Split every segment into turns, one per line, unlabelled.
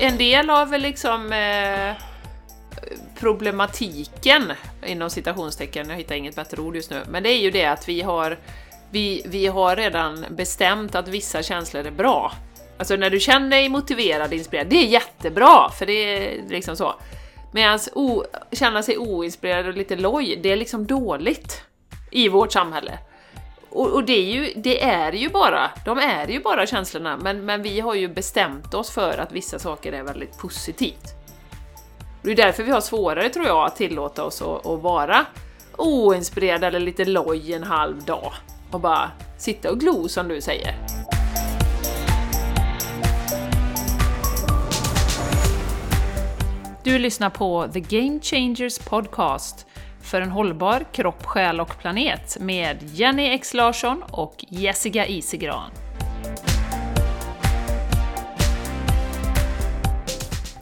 en del av liksom eh, problematiken, inom citationstecken, jag hittar inget bättre ord just nu, men det är ju det att vi har, vi, vi har redan bestämt att vissa känslor är bra. Alltså när du känner dig motiverad, inspirerad, det är jättebra, för det är liksom så. Medan känna sig oinspirerad och lite loj, det är liksom dåligt i vårt samhälle. Och, och, det, är ju, det är ju bara, de är ju bara känslorna, men, men vi har ju bestämt oss för att vissa saker är väldigt positivt. Det är därför vi har svårare, tror jag, att tillåta oss att, att vara oinspirerade eller lite loj en halv dag och bara sitta och glo som du säger. Du lyssnar på The Game Changers Podcast för en hållbar kropp, själ och planet med Jenny X Larsson och Jessica Isegran.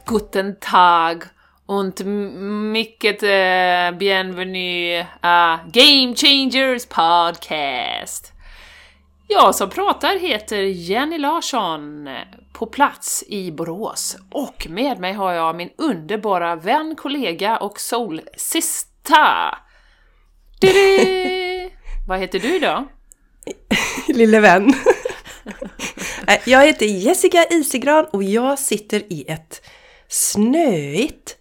Guten Tag und mycket uh, bienvenue a Game Changers Podcast. Jag som pratar heter Jenny Larsson, på plats i Borås. Och med mig har jag min underbara vän, kollega och soulsista. Vad heter du då?
Lille vän. jag heter Jessica Isigran och jag sitter i ett snöigt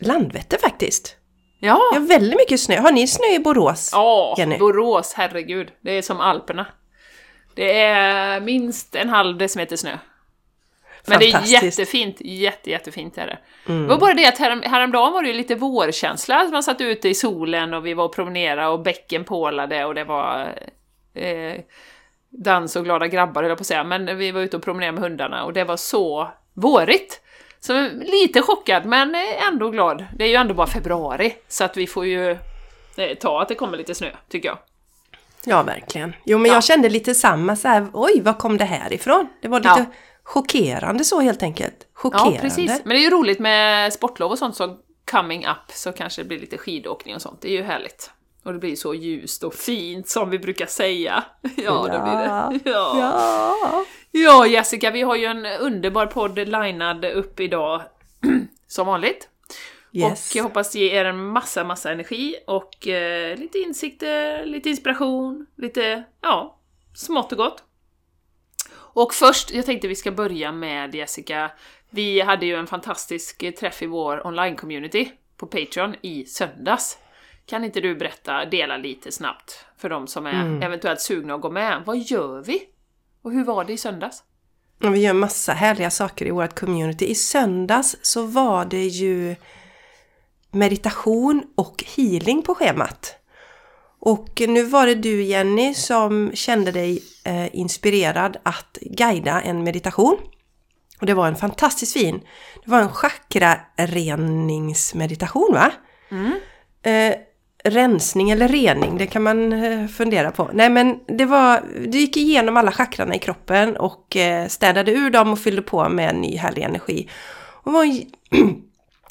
Landvetter faktiskt.
Ja.
Jag har väldigt mycket snö. Har ni snö i Borås?
Ja, Jenny? Borås, herregud. Det är som Alperna. Det är minst en halv decimeter snö. Men det är jättefint, jätte, jättefint är det. Mm. Det var bara det att härom, häromdagen var det ju lite vårkänsla, man satt ute i solen och vi var och promenerade och bäcken pålade och det var eh, dans och glada grabbar höll jag på att säga, men vi var ute och promenerade med hundarna och det var så vårigt. Så lite chockad, men ändå glad. Det är ju ändå bara februari, så att vi får ju eh, ta att det kommer lite snö, tycker jag.
Ja, verkligen. Jo, men ja. jag kände lite samma så här, oj, var kom det här ifrån? Det var lite ja. Chockerande så helt enkelt. Chockerande. Ja, precis.
Men det är ju roligt med sportlov och sånt som coming up, så kanske det blir lite skidåkning och sånt. Det är ju härligt. Och det blir så ljust och fint som vi brukar säga. Ja, ja. det blir det. Ja. ja. Ja, Jessica, vi har ju en underbar podd linad upp idag, som vanligt. Yes. Och jag hoppas ge er en massa, massa energi och eh, lite insikter, lite inspiration, lite, ja, smått och gott. Och först, jag tänkte vi ska börja med Jessica. Vi hade ju en fantastisk träff i vår online-community på Patreon i söndags. Kan inte du berätta, dela lite snabbt för de som är mm. eventuellt sugna att gå med. Vad gör vi? Och hur var det i söndags?
vi gör massa härliga saker i vårt community. I söndags så var det ju meditation och healing på schemat. Och nu var det du Jenny som kände dig eh, inspirerad att guida en meditation. Och det var en fantastiskt fin, det var en chakra-reningsmeditation va? Mm. Eh, rensning eller rening, det kan man eh, fundera på. Nej men det var, du gick igenom alla chakrarna i kroppen och eh, städade ur dem och fyllde på med en ny härlig energi. Och det var en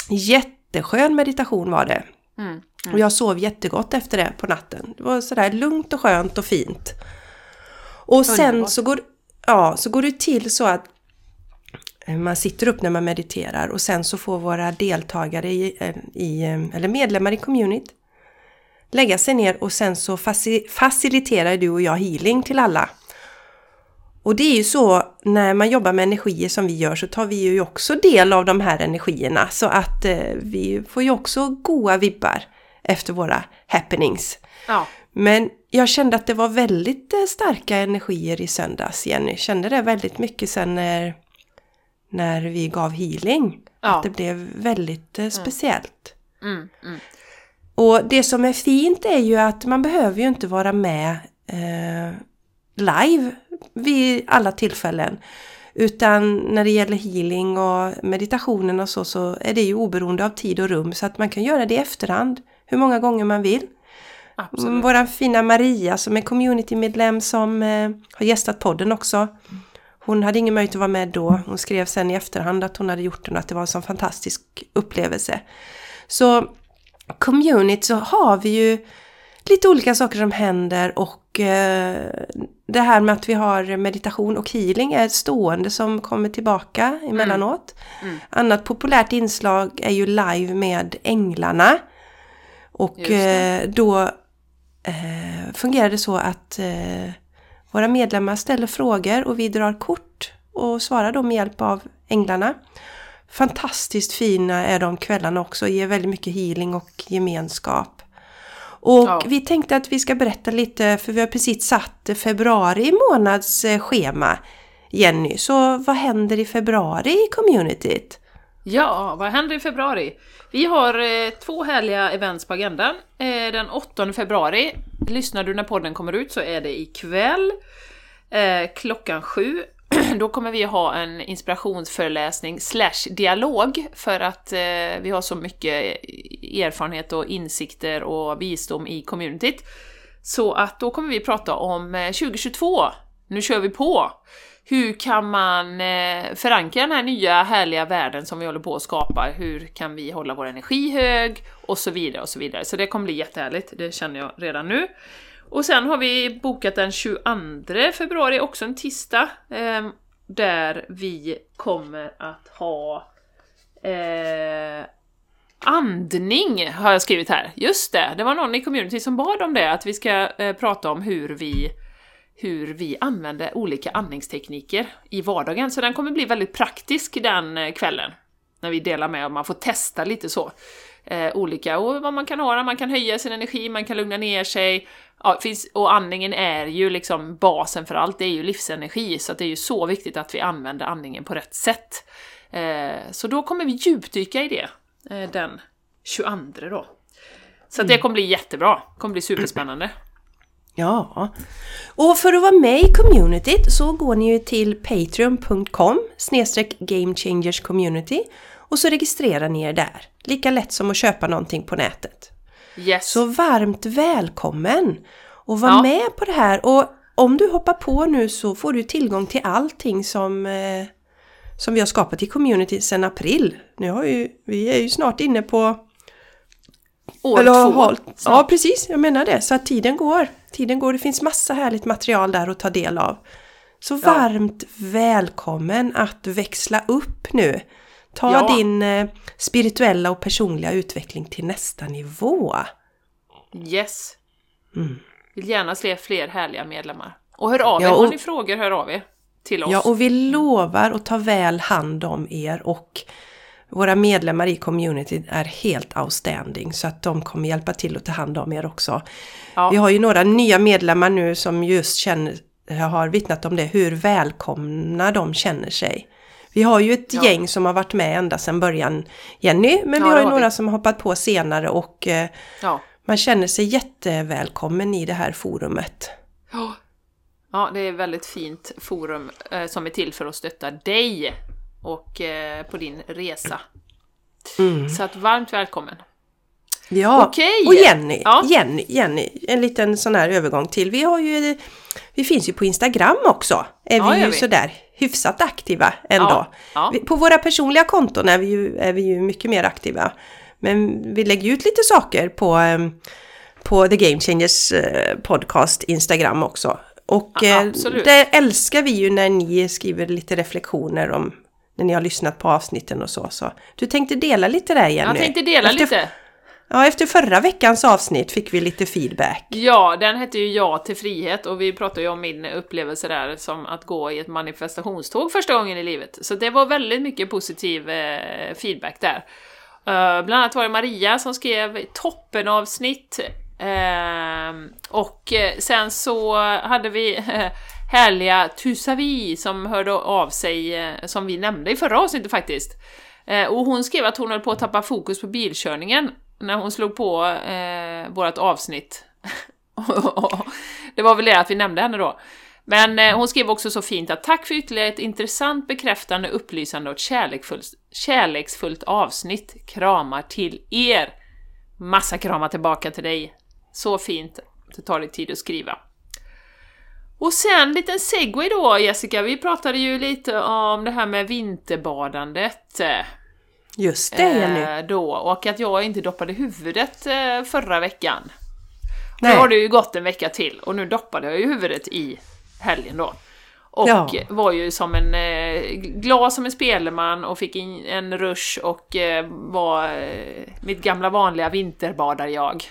jätteskön meditation var det. Mm, mm. Och jag sov jättegott efter det på natten. Det var sådär lugnt och skönt och fint. Och sen så går, ja, så går det till så att eh, man sitter upp när man mediterar och sen så får våra deltagare i, i eller medlemmar i community lägga sig ner och sen så faciliterar du och jag healing till alla. Och det är ju så när man jobbar med energier som vi gör så tar vi ju också del av de här energierna så att eh, vi får ju också goa vibbar efter våra happenings. Ja. Men jag kände att det var väldigt eh, starka energier i söndags, Jenny. Kände det väldigt mycket sen när, när vi gav healing. Ja. Att det blev väldigt eh, mm. speciellt. Mm. Mm, mm. Och det som är fint är ju att man behöver ju inte vara med eh, live vid alla tillfällen. Utan när det gäller healing och meditationen och så, så är det ju oberoende av tid och rum. Så att man kan göra det i efterhand, hur många gånger man vill. Absolut. Vår fina Maria som är communitymedlem som eh, har gästat podden också. Hon hade ingen möjlighet att vara med då. Hon skrev sen i efterhand att hon hade gjort den och att det var en sån fantastisk upplevelse. Så community så har vi ju lite olika saker som händer och eh, det här med att vi har meditation och healing är stående som kommer tillbaka emellanåt. Mm. Mm. Annat populärt inslag är ju live med änglarna. Och eh, då eh, fungerar det så att eh, våra medlemmar ställer frågor och vi drar kort och svarar då med hjälp av änglarna. Fantastiskt fina är de kvällarna också, ger väldigt mycket healing och gemenskap. Och ja. vi tänkte att vi ska berätta lite, för vi har precis satt februari månads eh, schema, Jenny. Så vad händer i februari i communityt?
Ja, vad händer i februari? Vi har eh, två härliga events på agendan. Eh, den 8 februari, lyssnar du när podden kommer ut så är det ikväll eh, klockan sju då kommer vi ha en inspirationsföreläsning slash dialog för att eh, vi har så mycket erfarenhet och insikter och visdom i communityt. Så att då kommer vi prata om eh, 2022. Nu kör vi på! Hur kan man eh, förankra den här nya härliga världen som vi håller på att skapa? Hur kan vi hålla vår energi hög? Och så vidare och så vidare. Så det kommer bli jättehärligt, det känner jag redan nu. Och sen har vi bokat den 22 februari, också en tisdag, ehm, där vi kommer att ha eh, andning, har jag skrivit här. Just det, det var någon i community som bad om det, att vi ska eh, prata om hur vi hur vi använder olika andningstekniker i vardagen. Så den kommer bli väldigt praktisk den eh, kvällen, när vi delar med och man får testa lite så. Eh, olika, och vad man kan ha, man kan höja sin energi, man kan lugna ner sig, ja, finns, och andningen är ju liksom basen för allt, det är ju livsenergi, så det är ju så viktigt att vi använder andningen på rätt sätt. Eh, så då kommer vi djupdyka i det eh, den 22 då. Så mm. det kommer bli jättebra, det kommer bli superspännande.
Ja, och för att vara med i communityt så går ni ju till patreon.com snedstreck gamechangerscommunity och så registrerar ni er där. Lika lätt som att köpa någonting på nätet. Yes. Så varmt välkommen! Och var ja. med på det här. Och om du hoppar på nu så får du tillgång till allting som, eh, som vi har skapat i community sedan april. Nu har ju, vi är ju snart inne på...
År eller, två. Har,
ja, precis. Jag menar det. Så att tiden går. Tiden går. Det finns massa härligt material där att ta del av. Så ja. varmt välkommen att växla upp nu. Ta ja. din eh, spirituella och personliga utveckling till nästa nivå.
Yes. Mm. Vill gärna se fler härliga medlemmar. Och hör av er, ja, och, har ni frågor, hör av er till oss.
Ja, och vi lovar att ta väl hand om er och våra medlemmar i community är helt outstanding så att de kommer hjälpa till att ta hand om er också. Ja. Vi har ju några nya medlemmar nu som just känner, har vittnat om det, hur välkomna de känner sig. Vi har ju ett ja. gäng som har varit med ända sedan början, Jenny, men ja, vi har ju har några vi. som har hoppat på senare och eh, man känner sig jättevälkommen i det här forumet.
Ja, ja det är ett väldigt fint forum eh, som är till för att stötta dig och eh, på din resa. Mm. Så att varmt välkommen!
Ja, Okej. och Jenny, ja. Jenny, Jenny, en liten sån här övergång till. Vi har ju, vi finns ju på Instagram också. Är ja, vi ju vi. sådär hyfsat aktiva ändå. Ja. På våra personliga konton är vi, ju, är vi ju mycket mer aktiva. Men vi lägger ut lite saker på, ehm, på The Game Changers eh, podcast Instagram också. Och ja, eh, det älskar vi ju när ni skriver lite reflektioner om när ni har lyssnat på avsnitten och så. så. Du tänkte dela lite där Jenny?
Jag tänkte dela Efter... lite.
Ja, efter förra veckans avsnitt fick vi lite feedback.
Ja, den hette ju Ja till frihet och vi pratade ju om min upplevelse där som att gå i ett manifestationståg första gången i livet. Så det var väldigt mycket positiv eh, feedback där. Uh, bland annat var det Maria som skrev toppen avsnitt uh, och sen så hade vi härliga Tusavi som hörde av sig, eh, som vi nämnde i förra avsnittet faktiskt. Eh, och hon skrev att hon höll på att tappa fokus på bilkörningen när hon slog på eh, vårt avsnitt. det var väl det att vi nämnde henne då. Men eh, hon skrev också så fint att tack för ytterligare ett intressant, bekräftande, upplysande och kärleksfullt, kärleksfullt avsnitt. Kramar till er! Massa kramar tillbaka till dig. Så fint. Det tar lite tid att skriva. Och sen en liten segway då Jessica, vi pratade ju lite om det här med vinterbadandet.
Just det, Jenny. Eh,
då, och att jag inte doppade huvudet eh, förra veckan. Nu har det ju gått en vecka till och nu doppade jag ju huvudet i helgen då. Och ja. var ju som en, eh, glad som en spelman och fick in en rush och eh, var eh, mitt gamla vanliga vinterbadar-jag.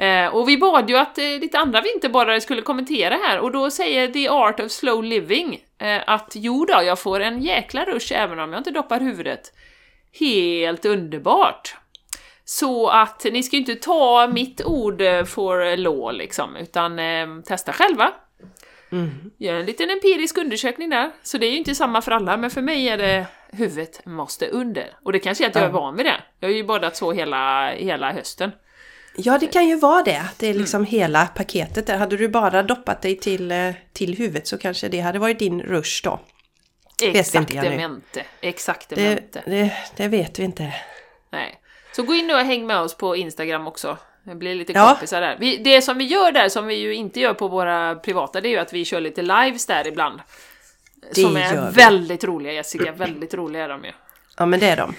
Eh, och vi bad ju att eh, lite andra vinterbadare skulle kommentera här och då säger The Art of Slow Living eh, att jo då, jag får en jäkla rush även om jag inte doppar huvudet. Helt underbart! Så att ni ska ju inte ta mitt ord for law liksom, utan eh, testa själva. Mm. Gör en liten empirisk undersökning där. Så det är ju inte samma för alla, men för mig är det huvudet måste under. Och det kanske är att jag är van vid det. Jag har ju badat så hela, hela hösten.
Ja, det kan ju vara det. Det är liksom mm. hela paketet där. Hade du bara doppat dig till, eh, till huvudet så kanske det hade varit din rush då.
Exaktamente. Exaktamente.
Det, det, det vet vi inte.
Nej. Så gå in och häng med oss på Instagram också. Det blir lite ja. kompisar där. Vi, det som vi gör där, som vi ju inte gör på våra privata, det är ju att vi kör lite lives där ibland. Det som är väldigt roliga Jessica, väldigt roliga är de ju.
Ja men det är de.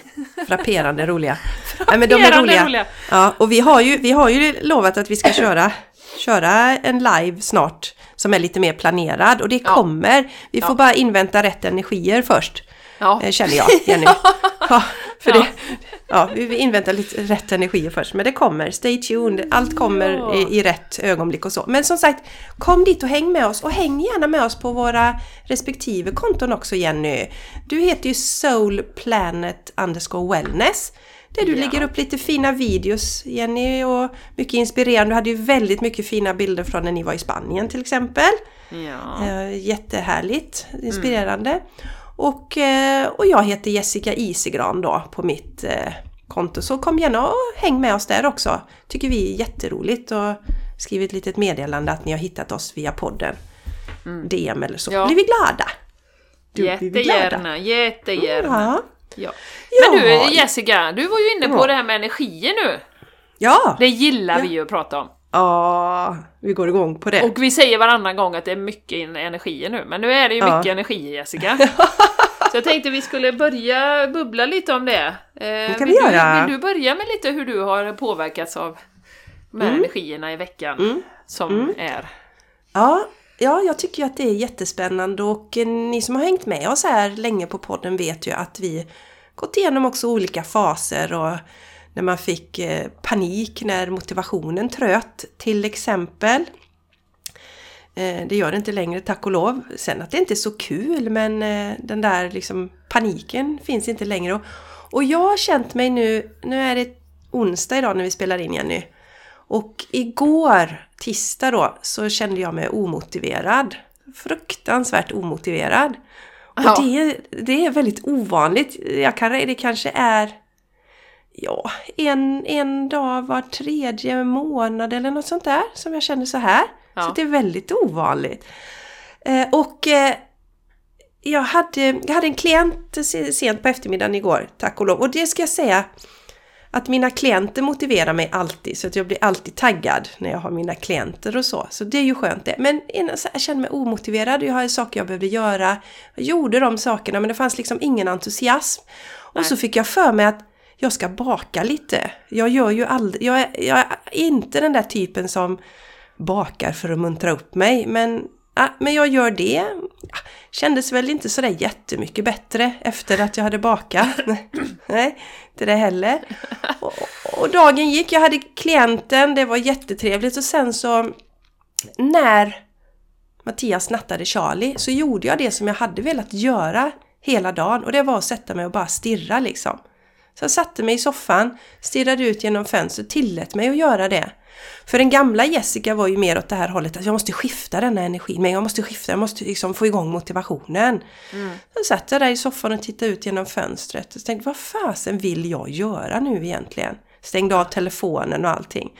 Frapperande roliga. Frapperande men de är roliga. roliga. Ja, och vi har, ju, vi har ju lovat att vi ska köra, köra en live snart som är lite mer planerad och det ja. kommer. Vi får ja. bara invänta rätt energier först. Ja. Eh, känner jag, Jenny. Ja, för ja. Det, ja, vi inväntar lite rätt energier först, men det kommer. Stay tuned, allt kommer ja. i, i, rätt ögonblick och så. Men som sagt, kom dit och häng med oss och häng gärna med oss på våra respektive konton också Jenny. Du heter ju Soul Planet underscore wellness. Där du ja. lägger upp lite fina videos Jenny och mycket inspirerande. Du hade ju väldigt mycket fina bilder från när ni var i Spanien till exempel. Ja. Eh, jättehärligt, inspirerande. Mm. Och, eh, och jag heter Jessica Isigran då på mitt eh, konto. Så kom gärna och häng med oss där också. Tycker vi är jätteroligt och skriv ett litet meddelande att ni har hittat oss via podden. Mm. DM eller så. Ja. blir vi glada.
Du, jättegärna, jättegärna. Ja. ja. Men du Jessica, du var ju inne på ja. det här med energier nu.
Ja!
Det gillar vi ju att prata om.
Ja, vi går igång på det.
Och vi säger varannan gång att det är mycket energier nu, men nu är det ju ja. mycket energier Jessica. Så jag tänkte vi skulle börja bubbla lite om det. Eh,
det kan vi göra.
Du, vill du börja med lite hur du har påverkats av de här mm. energierna i veckan mm. som mm. är?
Ja, ja, jag tycker att det är jättespännande och ni som har hängt med oss här länge på podden vet ju att vi gått igenom också olika faser och när man fick eh, panik när motivationen tröt till exempel. Eh, det gör det inte längre tack och lov. Sen att det inte är så kul men eh, den där liksom paniken finns inte längre. Och jag har känt mig nu, nu är det onsdag idag när vi spelar in Jenny. Och igår, tisdag då, så kände jag mig omotiverad. Fruktansvärt omotiverad. Och ja. det, det är väldigt ovanligt. Jag kan, det kanske är ja, en, en dag var tredje månad eller något sånt där som jag känner så här. Ja. Så det är väldigt ovanligt. Eh, och eh, jag, hade, jag hade en klient sent på eftermiddagen igår, tack och lov. Och det ska jag säga att mina klienter motiverar mig alltid så att jag blir alltid taggad när jag har mina klienter och så. Så det är ju skönt det. Men jag känner mig omotiverad, jag har saker jag behövde göra. Jag gjorde de sakerna men det fanns liksom ingen entusiasm. Och Nej. så fick jag för mig att jag ska baka lite. Jag gör ju aldrig, jag är, jag är inte den där typen som bakar för att muntra upp mig, men, ja, men jag gör det. Kändes väl inte sådär jättemycket bättre efter att jag hade bakat. Nej, inte det heller. Och, och dagen gick, jag hade klienten, det var jättetrevligt och sen så när Mattias nattade Charlie så gjorde jag det som jag hade velat göra hela dagen och det var att sätta mig och bara stirra liksom. Så jag satte mig i soffan, stirrade ut genom fönstret, tillät mig att göra det. För den gamla Jessica var ju mer åt det här hållet att jag måste skifta denna energin, men jag måste skifta, jag måste liksom få igång motivationen. Mm. Så satt jag där i soffan och tittade ut genom fönstret och tänkte vad fasen vill jag göra nu egentligen? Stängde av telefonen och allting.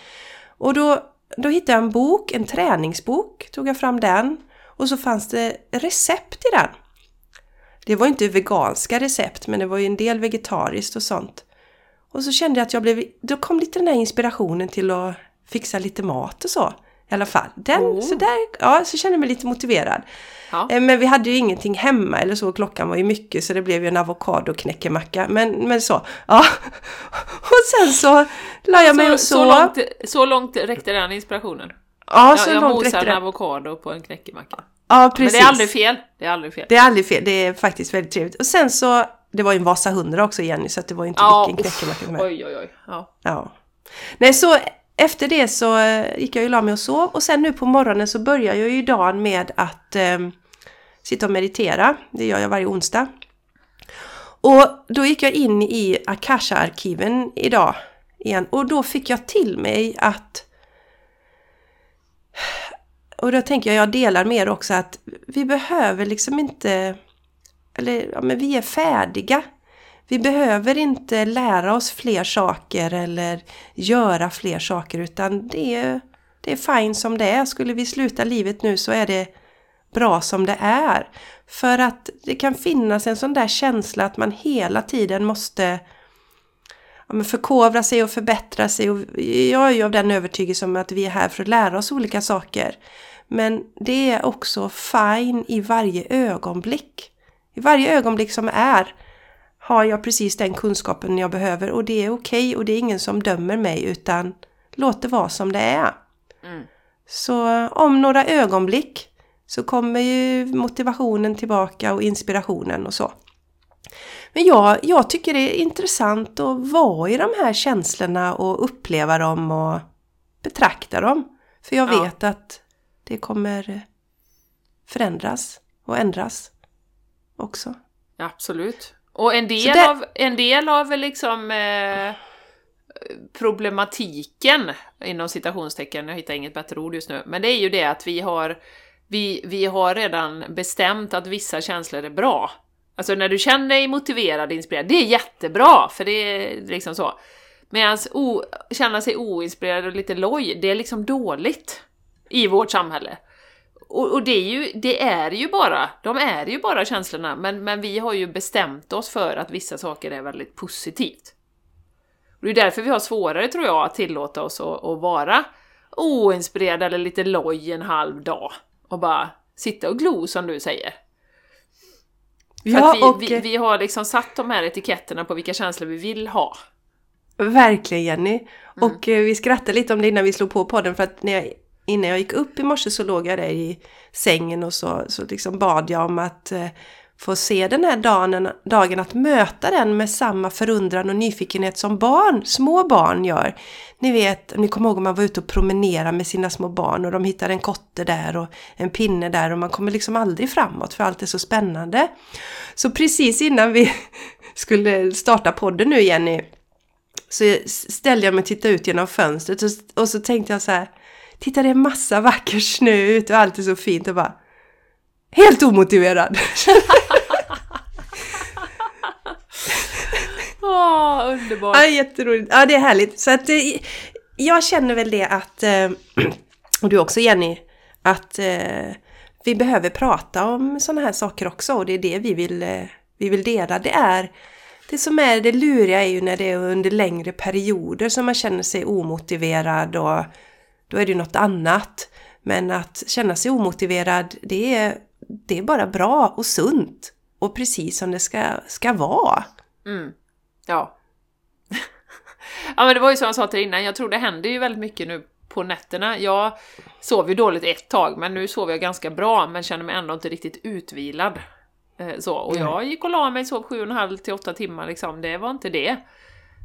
Och då, då hittade jag en bok, en träningsbok, tog jag fram den och så fanns det recept i den. Det var inte veganska recept men det var ju en del vegetariskt och sånt. Och så kände jag att jag blev, då kom lite den här inspirationen till att fixa lite mat och så. i alla fall. Den, oh. så där, ja, så kände jag mig lite motiverad. Ja. Eh, men vi hade ju ingenting hemma eller så, klockan var ju mycket så det blev ju en avokadoknäckemacka. Men, men så, ja. Och sen så la jag mig så, och så.
Så långt, så långt räckte den inspirationen?
Ja, så jag,
jag
långt räckte
det. Jag mosar en avokado på en knäckemacka.
Ja, precis.
Men det är aldrig fel. Det är aldrig fel.
Det är aldrig fel. Det är faktiskt väldigt trevligt. Och sen så, det var ju en Vasa 100 också Jenny, så det var ju inte ja, vilken knäckemacka som
Oj, oj, oj. Ja.
ja. Nej, så efter det så eh, gick jag ju la mig och sov och sen nu på morgonen så börjar jag ju dagen med att eh, sitta och meditera. Det gör jag varje onsdag. Och då gick jag in i Akasha-arkiven idag igen och då fick jag till mig att och då tänker jag, jag delar med er också att vi behöver liksom inte, eller ja, men vi är färdiga. Vi behöver inte lära oss fler saker eller göra fler saker utan det är, det är fine som det är. Skulle vi sluta livet nu så är det bra som det är. För att det kan finnas en sån där känsla att man hela tiden måste ja, förkovra sig och förbättra sig. Och jag är ju av den övertygelsen att vi är här för att lära oss olika saker. Men det är också fine i varje ögonblick. I varje ögonblick som är har jag precis den kunskapen jag behöver och det är okej okay och det är ingen som dömer mig utan låt det vara som det är. Mm. Så om några ögonblick så kommer ju motivationen tillbaka och inspirationen och så. Men jag, jag tycker det är intressant att vara i de här känslorna och uppleva dem och betrakta dem. För jag ja. vet att det kommer förändras och ändras också.
Absolut. Och en del, det... av, en del av liksom eh, problematiken, inom citationstecken, jag hittar inget bättre ord just nu, men det är ju det att vi har, vi, vi har redan bestämt att vissa känslor är bra. Alltså när du känner dig motiverad, inspirerad, det är jättebra, för det är liksom så. Medan känna sig oinspirerad och lite loj, det är liksom dåligt i vårt samhälle. Och, och, det, är ju, det är ju bara, de är ju bara känslorna, men, men vi har ju bestämt oss för att vissa saker är väldigt positivt. Och det är därför vi har svårare, tror jag, att tillåta oss att, att vara oinspirerade eller lite loj en halv dag och bara sitta och glo, som du säger. Ja, vi, och... vi, vi har liksom satt de här etiketterna på vilka känslor vi vill ha.
Verkligen Jenny! Mm. Och eh, vi skrattade lite om det innan vi slog på podden för att när jag innan jag gick upp i morse så låg jag där i sängen och så, så liksom bad jag om att eh, få se den här dagen, dagen, att möta den med samma förundran och nyfikenhet som barn, små barn gör. Ni vet, ni kommer ihåg om man var ute och promenerade med sina små barn och de hittar en kotte där och en pinne där och man kommer liksom aldrig framåt för allt är så spännande. Så precis innan vi skulle starta podden nu Jenny så ställde jag mig och tittade ut genom fönstret och, och så tänkte jag så här Titta det är massa vacker snö ute och allt är så fint och bara Helt omotiverad!
Åh, underbart!
Ja, jätteroligt. Ja, det är härligt. Så att eh, jag känner väl det att, eh, och du också Jenny, att eh, vi behöver prata om sådana här saker också och det är det vi vill, vi vill dela. Det är det som är det luriga är ju när det är under längre perioder som man känner sig omotiverad och då är det ju något annat. Men att känna sig omotiverad, det är, det är bara bra och sunt. Och precis som det ska, ska vara.
Mm. Ja. ja men det var ju som jag sa till innan, jag tror det händer ju väldigt mycket nu på nätterna. Jag sov ju dåligt ett tag, men nu sover jag ganska bra, men känner mig ändå inte riktigt utvilad. Eh, så, och jag gick och la mig, sov sju och en halv till åtta timmar liksom, det var inte det.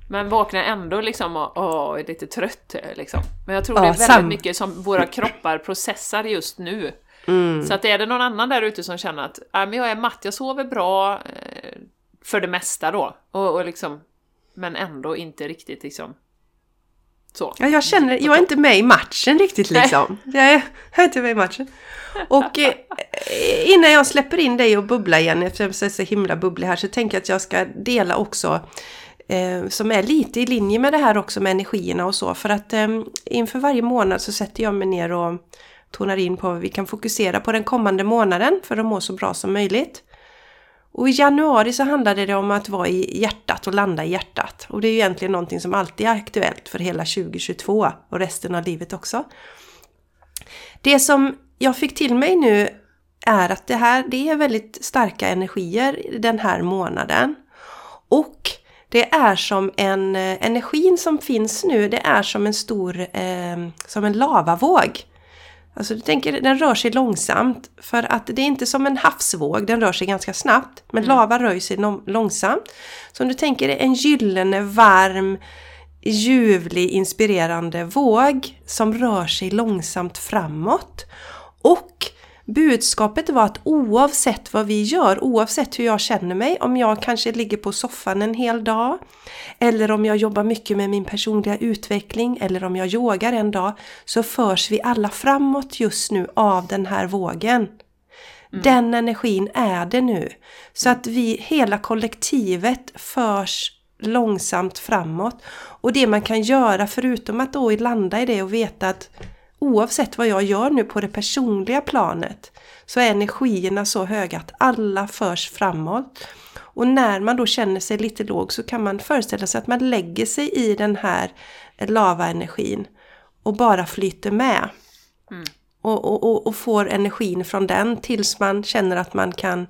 Men vaknar ändå liksom och, och är lite trött liksom. Men jag tror ja, det är väldigt sam. mycket som våra kroppar processar just nu. Mm. Så att är det någon annan där ute som känner att äh, men jag är matt, jag sover bra eh, för det mesta då. Och, och liksom, men ändå inte riktigt liksom så.
Ja, jag känner, jag är inte med i matchen riktigt liksom. Jag är, jag är inte med i matchen. Och eh, innan jag släpper in dig och bubbla igen, eftersom jag är så himla bubblig här, så tänker jag att jag ska dela också eh, som är lite i linje med det här också med energierna och så. För att eh, inför varje månad så sätter jag mig ner och tonar in på vad vi kan fokusera på den kommande månaden för att må så bra som möjligt. Och i januari så handlade det om att vara i hjärtat och landa i hjärtat. Och det är ju egentligen någonting som alltid är aktuellt för hela 2022 och resten av livet också. Det som jag fick till mig nu är att det här det är väldigt starka energier den här månaden. Och det är som en eh, energin som finns nu, det är som en stor, eh, som en lavavåg. Alltså du tänker, den rör sig långsamt för att det är inte som en havsvåg, den rör sig ganska snabbt. Men mm. lava rör sig långsamt. Så om du tänker en gyllene, varm, ljuvlig, inspirerande våg som rör sig långsamt framåt. Och budskapet var att oavsett vad vi gör, oavsett hur jag känner mig, om jag kanske ligger på soffan en hel dag, eller om jag jobbar mycket med min personliga utveckling, eller om jag yogar en dag, så förs vi alla framåt just nu av den här vågen. Mm. Den energin är det nu. Så att vi, hela kollektivet förs långsamt framåt. Och det man kan göra förutom att då landa i det och veta att oavsett vad jag gör nu på det personliga planet så är energierna så höga att alla förs framåt. Och när man då känner sig lite låg så kan man föreställa sig att man lägger sig i den här lavaenergin och bara flyter med. Mm. Och, och, och, får energin från den tills man känner att man kan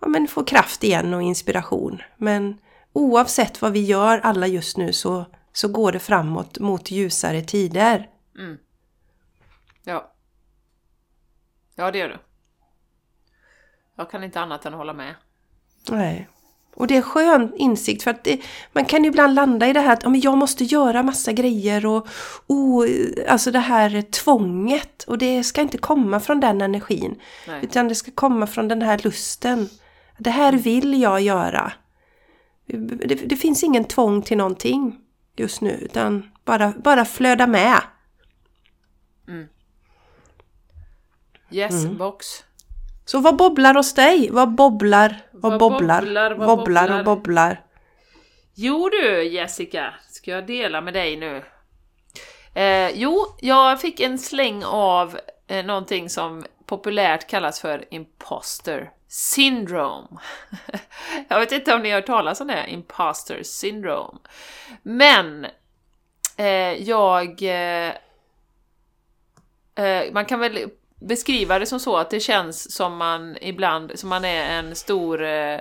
ja, men få kraft igen och inspiration. Men oavsett vad vi gör alla just nu så, så går det framåt mot ljusare tider. Mm.
Ja. Ja, det gör du. Jag kan inte annat än hålla med.
Nej. Och det är skön insikt för att det, man kan ju ibland landa i det här att ja, men jag måste göra massa grejer och oh, alltså det här tvånget och det ska inte komma från den energin. Nej. Utan det ska komma från den här lusten. Det här vill jag göra. Det, det finns ingen tvång till någonting just nu utan bara, bara flöda med.
Yes, mm. box.
Så vad bobblar hos dig? Vad bobblar? Vad, vad bobblar? bobblar? Vad bobblar, bobblar och bobblar?
Jo du Jessica, ska jag dela med dig nu? Eh, jo, jag fick en släng av eh, någonting som populärt kallas för imposter syndrome. jag vet inte om ni har hört talas om det, imposter syndrome. Men eh, jag... Eh, eh man kan väl beskriva det som så att det känns som man ibland, som man är en stor eh,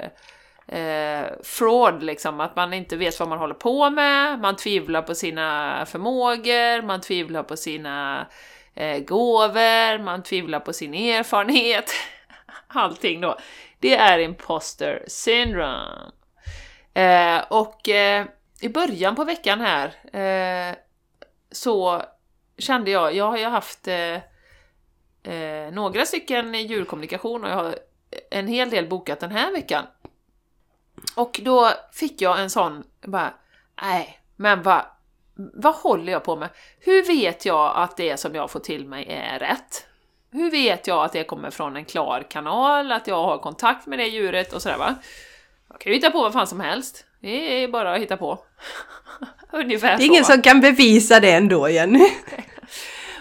eh, fraud liksom, att man inte vet vad man håller på med, man tvivlar på sina förmågor, man tvivlar på sina eh, gåvor, man tvivlar på sin erfarenhet, allting då. Det är imposter syndrome. Eh, och eh, i början på veckan här eh, så kände jag, jag har ju haft eh, eh, några stycken djurkommunikation och jag har en hel del bokat den här veckan. Och då fick jag en sån, bara, nej, men vad, vad håller jag på med? Hur vet jag att det som jag får till mig är rätt? Hur vet jag att det kommer från en klar kanal, att jag har kontakt med det djuret och sådär va? Jag kan ju hitta på vad fan som helst. Det är bara att hitta på.
Ungefär så. Det är ingen så. som kan bevisa det ändå Jenny.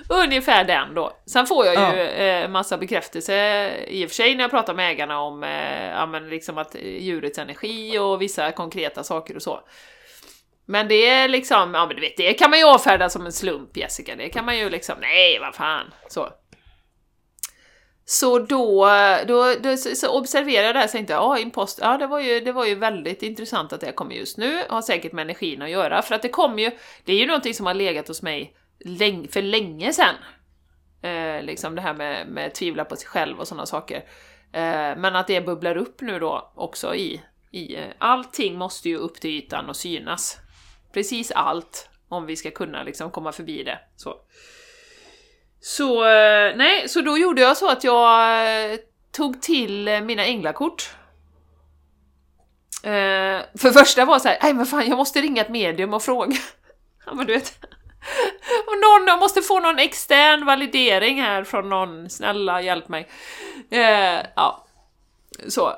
Ungefär den då. Sen får jag ju ja. eh, massa bekräftelse i och för sig när jag pratar med ägarna om eh, ja, men liksom att djurets energi och vissa konkreta saker och så. Men det är liksom, ja men du vet, det kan man ju avfärda som en slump Jessica, det kan man ju liksom, nej vad fan, så. Så då, då, då så observerade jag det här och tänkte, ja impost, ja det var, ju, det var ju väldigt intressant att det kommer just nu, har säkert med energin att göra, för att det kommer ju, det är ju någonting som har legat hos mig läng för länge sedan. Eh, liksom det här med, med tvivla på sig själv och sådana saker. Eh, men att det bubblar upp nu då också i, i... Eh, allting måste ju upp till ytan och synas. Precis allt, om vi ska kunna liksom komma förbi det. Så, så eh, nej, så då gjorde jag så att jag eh, tog till eh, mina änglakort. Eh, för första var så här, nej men fan jag måste ringa ett medium och fråga. ja men du vet, och någon, jag måste få någon extern validering här från någon, snälla hjälp mig. Eh, ja, så.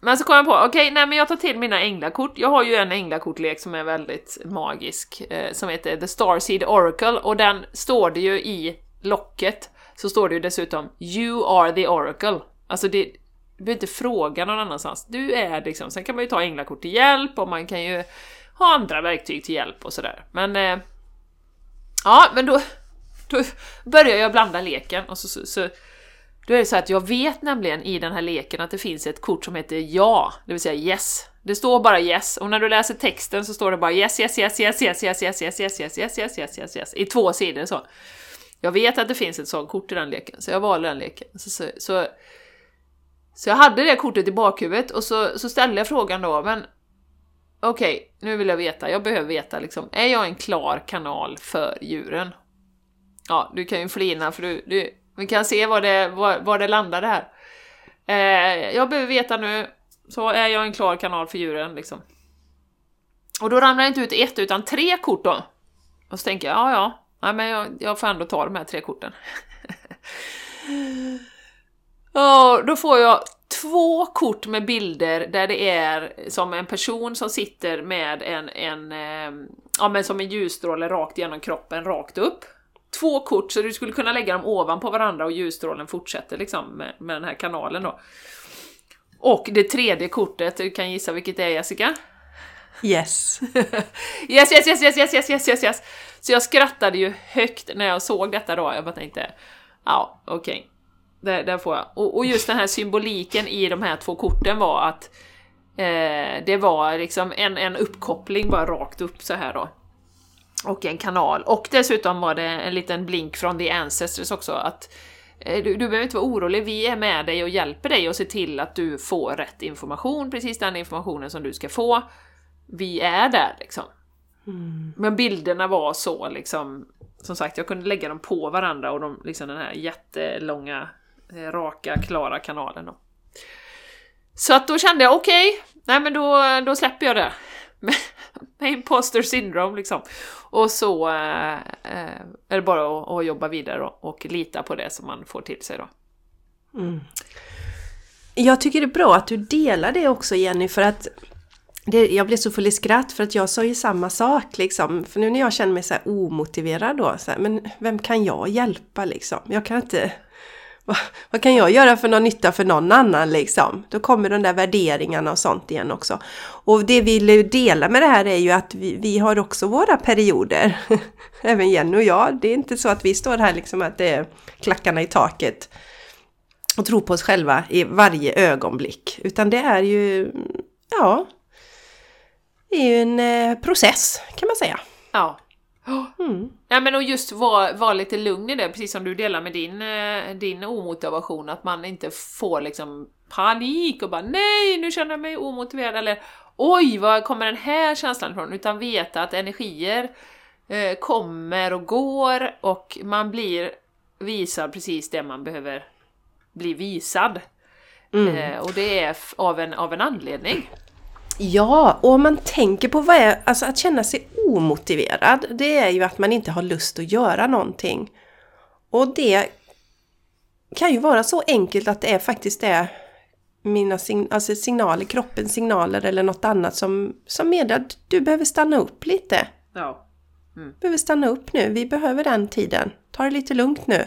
Men så kom jag på, okej, okay, nej men jag tar till mina änglakort. Jag har ju en änglakortlek som är väldigt magisk, eh, som heter The Starseed Oracle, och den står det ju i locket, så står det ju dessutom You are the Oracle. Alltså det, du behöver inte fråga någon annanstans. Du är liksom, sen kan man ju ta änglakort till hjälp och man kan ju ha andra verktyg till hjälp och sådär. Men eh, Ja, men då... då börjar jag blanda leken och så, så, så då är det så att jag vet nämligen i den här leken att det finns ett kort som heter ja, det vill säga yes. Det står bara yes, och när du läser texten så står det bara yes, yes, yes, yes, yes, yes, yes, yes, yes, yes, yes, yes, yes, yes, yes, i två sidor så. Jag vet att det finns ett sånt kort i den leken, så jag valde den leken. Så, så, så, så jag hade det kortet i bakhuvudet och så, så ställde jag frågan då, men okej, okay, nu vill jag veta, jag behöver veta liksom, är jag en klar kanal för djuren? Ja, du kan ju flina för du, du vi kan se var det, var, var det landade här. Eh, jag behöver veta nu, så är jag en klar kanal för djuren liksom. Och då ramlar det inte ut ett utan tre kort då. Och så tänker jag, ja ja, nej, men jag, jag får ändå ta de här tre korten. och då får jag två kort med bilder där det är som en person som sitter med en, en eh, ja men som en ljusstråle rakt genom kroppen, rakt upp. Två kort, så du skulle kunna lägga dem ovanpå varandra och ljusstrålen fortsätter liksom med, med den här kanalen då. Och det tredje kortet, du kan gissa vilket det är Jessica?
Yes.
yes, yes, yes, yes, yes, yes, yes, yes, yes. Så jag skrattade ju högt när jag såg detta då, jag bara tänkte, ja, okej. Okay. Där, där får jag. Och, och, just den här symboliken i de här två korten var att eh, det var liksom en, en uppkoppling bara rakt upp så här då. Och en kanal. Och dessutom var det en liten blink från The Ancestors också att eh, du, du behöver inte vara orolig, vi är med dig och hjälper dig och ser till att du får rätt information, precis den informationen som du ska få. Vi är där liksom. Mm. Men bilderna var så liksom, som sagt jag kunde lägga dem på varandra och de, liksom den här jättelånga, Eh, raka, klara kanalen då. Så att då kände jag okej, okay, nej men då, då släpper jag det. med imposter syndrome liksom. Och så eh, eh, är det bara att, att jobba vidare och, och lita på det som man får till sig då.
Mm. Jag tycker det är bra att du delar det också Jenny för att det, jag blev så full i skratt för att jag sa ju samma sak liksom. För nu när jag känner mig så här omotiverad då, så här, men vem kan jag hjälpa liksom? Jag kan inte vad, vad, kan jag göra för någon nytta för någon annan liksom? Då kommer de där värderingarna och sånt igen också. Och det vi vill dela med det här är ju att vi, vi har också våra perioder. Även Jenny och jag. Det är inte så att vi står här liksom att det är klackarna i taket och tror på oss själva i varje ögonblick. Utan det är ju, ja, det är ju en eh, process kan man säga.
Ja, Mm. Ja, men och just vara var lite lugn i det, precis som du delar med din, eh, din omotivation, att man inte får liksom panik och bara nej, nu känner jag mig omotiverad eller oj, var kommer den här känslan ifrån? Utan veta att energier eh, kommer och går och man blir visad precis det man behöver bli visad. Mm. Eh, och det är av en, av en anledning.
Ja, och om man tänker på vad är, alltså att känna sig omotiverad, det är ju att man inte har lust att göra någonting. Och det kan ju vara så enkelt att det är faktiskt är mina sign alltså signaler, kroppens signaler eller något annat som, som meddelar att du behöver stanna upp lite.
Ja.
Mm. Behöver stanna upp nu, vi behöver den tiden. Ta det lite lugnt nu.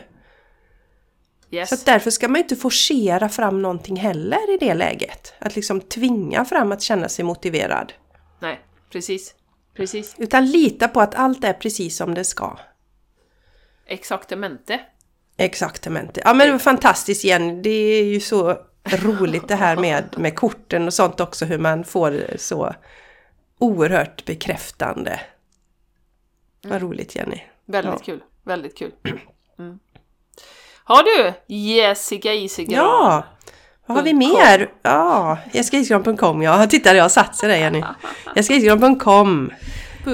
Yes. Så därför ska man inte forcera fram någonting heller i det läget. Att liksom tvinga fram att känna sig motiverad.
Nej, precis. precis.
Utan lita på att allt är precis som det ska.
Exaktamente.
Exaktamente. Ja men det var fantastiskt igen. Det är ju så roligt det här med, med korten och sånt också. Hur man får så oerhört bekräftande. Vad roligt Jenny.
Väldigt ja. kul. Väldigt kul. Mm. Har du Jessica Isigran?
Ja! Vad har vi mer? Ja, jessicaisigran.com ja. Titta, jag sig där Jenny. jessicaisigran.com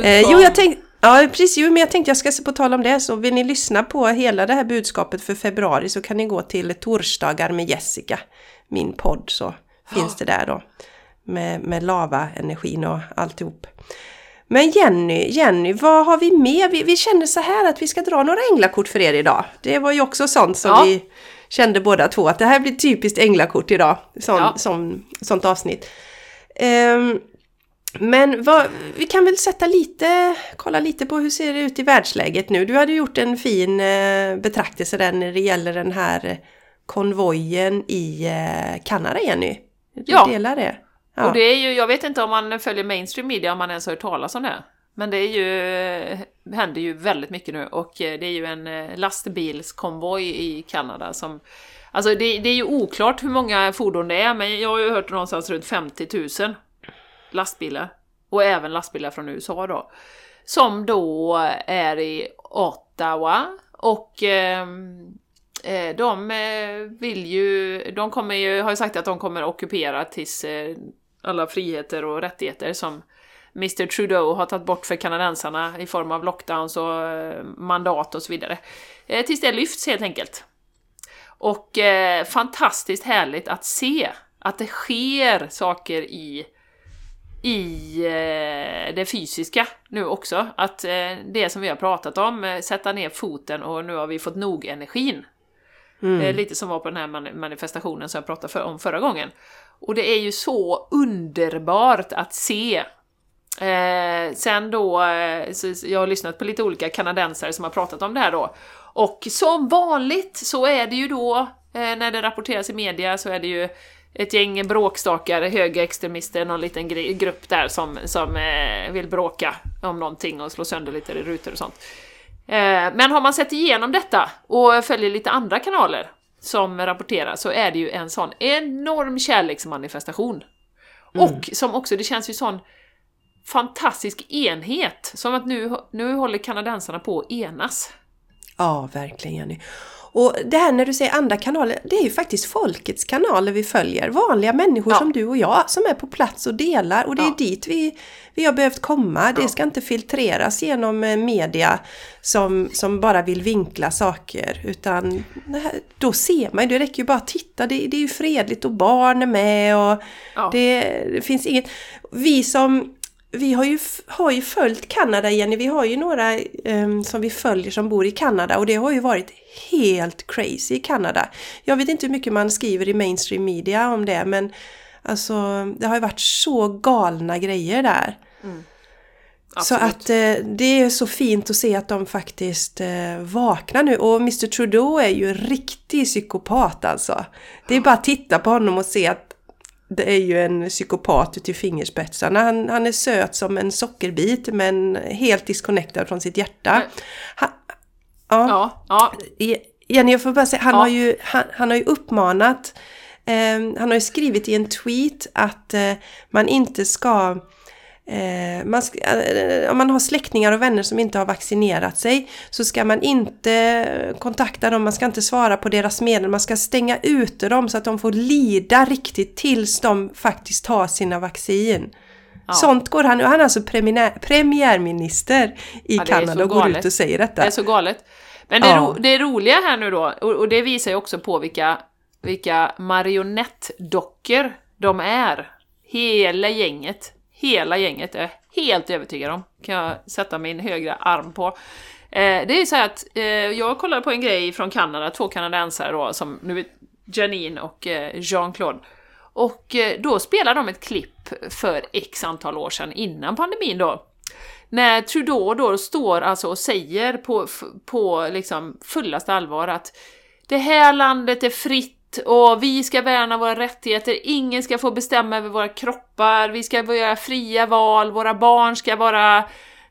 eh, Jo, jag tänkte... Ja, precis. Jo, men jag tänkte jag ska på tal om det så vill ni lyssna på hela det här budskapet för februari så kan ni gå till Torsdagar med Jessica, min podd, så finns det där då. Med, med lava-energin och alltihop. Men Jenny, Jenny, vad har vi med? Vi, vi kände så här att vi ska dra några änglakort för er idag. Det var ju också sånt som ja. vi kände båda två att det här blir typiskt änglakort idag. Sån, ja. som, sånt avsnitt. Um, men vad, vi kan väl sätta lite, kolla lite på hur ser det ut i världsläget nu. Du hade gjort en fin eh, betraktelse där när det gäller den här konvojen i eh, Kanada, Jenny. Du
ja.
delar det?
Ja. Och det är ju, jag vet inte om man följer mainstream media om man ens har hört talas om det. Men det är ju, händer ju väldigt mycket nu och eh, det är ju en eh, lastbilskonvoj i Kanada som Alltså det, det, är ju oklart hur många fordon det är, men jag har ju hört någonstans runt 50 000 lastbilar. Och även lastbilar från USA då. Som då är i Ottawa och ehm, eh, de eh, vill ju, de kommer ju, har ju sagt att de kommer ockupera tills eh, alla friheter och rättigheter som Mr Trudeau har tagit bort för kanadensarna i form av lockdowns och eh, mandat och så vidare. Eh, tills det lyfts helt enkelt. Och eh, fantastiskt härligt att se att det sker saker i, i eh, det fysiska nu också. Att eh, det som vi har pratat om, eh, sätta ner foten och nu har vi fått nog energin. Mm. lite som var på den här manifestationen som jag pratade för, om förra gången. Och det är ju så underbart att se Eh, sen då, eh, jag har lyssnat på lite olika kanadensare som har pratat om det här då. Och som vanligt så är det ju då, eh, när det rapporteras i media, så är det ju ett gäng bråkstakar, högerextremister, någon liten grupp där som, som eh, vill bråka om någonting och slå sönder lite rutor och sånt. Eh, men har man sett igenom detta och följer lite andra kanaler som rapporterar så är det ju en sån enorm kärleksmanifestation. Mm. Och som också, det känns ju sån fantastisk enhet, som att nu, nu håller kanadensarna på att enas.
Ja, verkligen Jenny. Och det här när du säger andra kanaler, det är ju faktiskt folkets kanaler vi följer. Vanliga människor ja. som du och jag som är på plats och delar och det ja. är dit vi, vi har behövt komma. Det ska inte filtreras genom eh, media som, som bara vill vinkla saker utan här, då ser man ju, det räcker ju bara att titta. Det, det är ju fredligt och barn är med och det, det finns inget... Vi som vi har ju, har ju följt Kanada, Jenny. Vi har ju några um, som vi följer som bor i Kanada och det har ju varit helt crazy i Kanada. Jag vet inte hur mycket man skriver i mainstream media om det men alltså det har ju varit så galna grejer där. Mm. Så att eh, det är så fint att se att de faktiskt eh, vaknar nu. Och Mr Trudeau är ju en riktig psykopat alltså. Det är bara att titta på honom och se att det är ju en psykopat ut i fingerspetsarna. Han, han är söt som en sockerbit men helt disconnectad från sitt hjärta. Han, ja, ja, ja. Jenny, jag får bara säga, han, ja. har, ju, han, han har ju uppmanat, eh, han har ju skrivit i en tweet att eh, man inte ska man ska, eh, om man har släktingar och vänner som inte har vaccinerat sig så ska man inte kontakta dem, man ska inte svara på deras medel, man ska stänga ute dem så att de får lida riktigt tills de faktiskt tar sina vaccin. Ja. Sånt går han, han är alltså premiär, premiärminister i ja, Kanada och går ut och säger detta.
Det är så galet. Men det, ja. ro, det roliga här nu då, och, och det visar ju också på vilka, vilka marionettdockor de är. Hela gänget hela gänget är helt övertygad om, kan jag sätta min högra arm på. Eh, det är så här att eh, jag kollade på en grej från Kanada, två kanadensare då, som nu är Janine och eh, Jean-Claude. Och eh, då spelar de ett klipp för x antal år sedan, innan pandemin då. När Trudeau då står alltså och säger på, på liksom fullaste allvar att det här landet är fritt och vi ska värna våra rättigheter, ingen ska få bestämma över våra kroppar, vi ska göra fria val, våra barn ska vara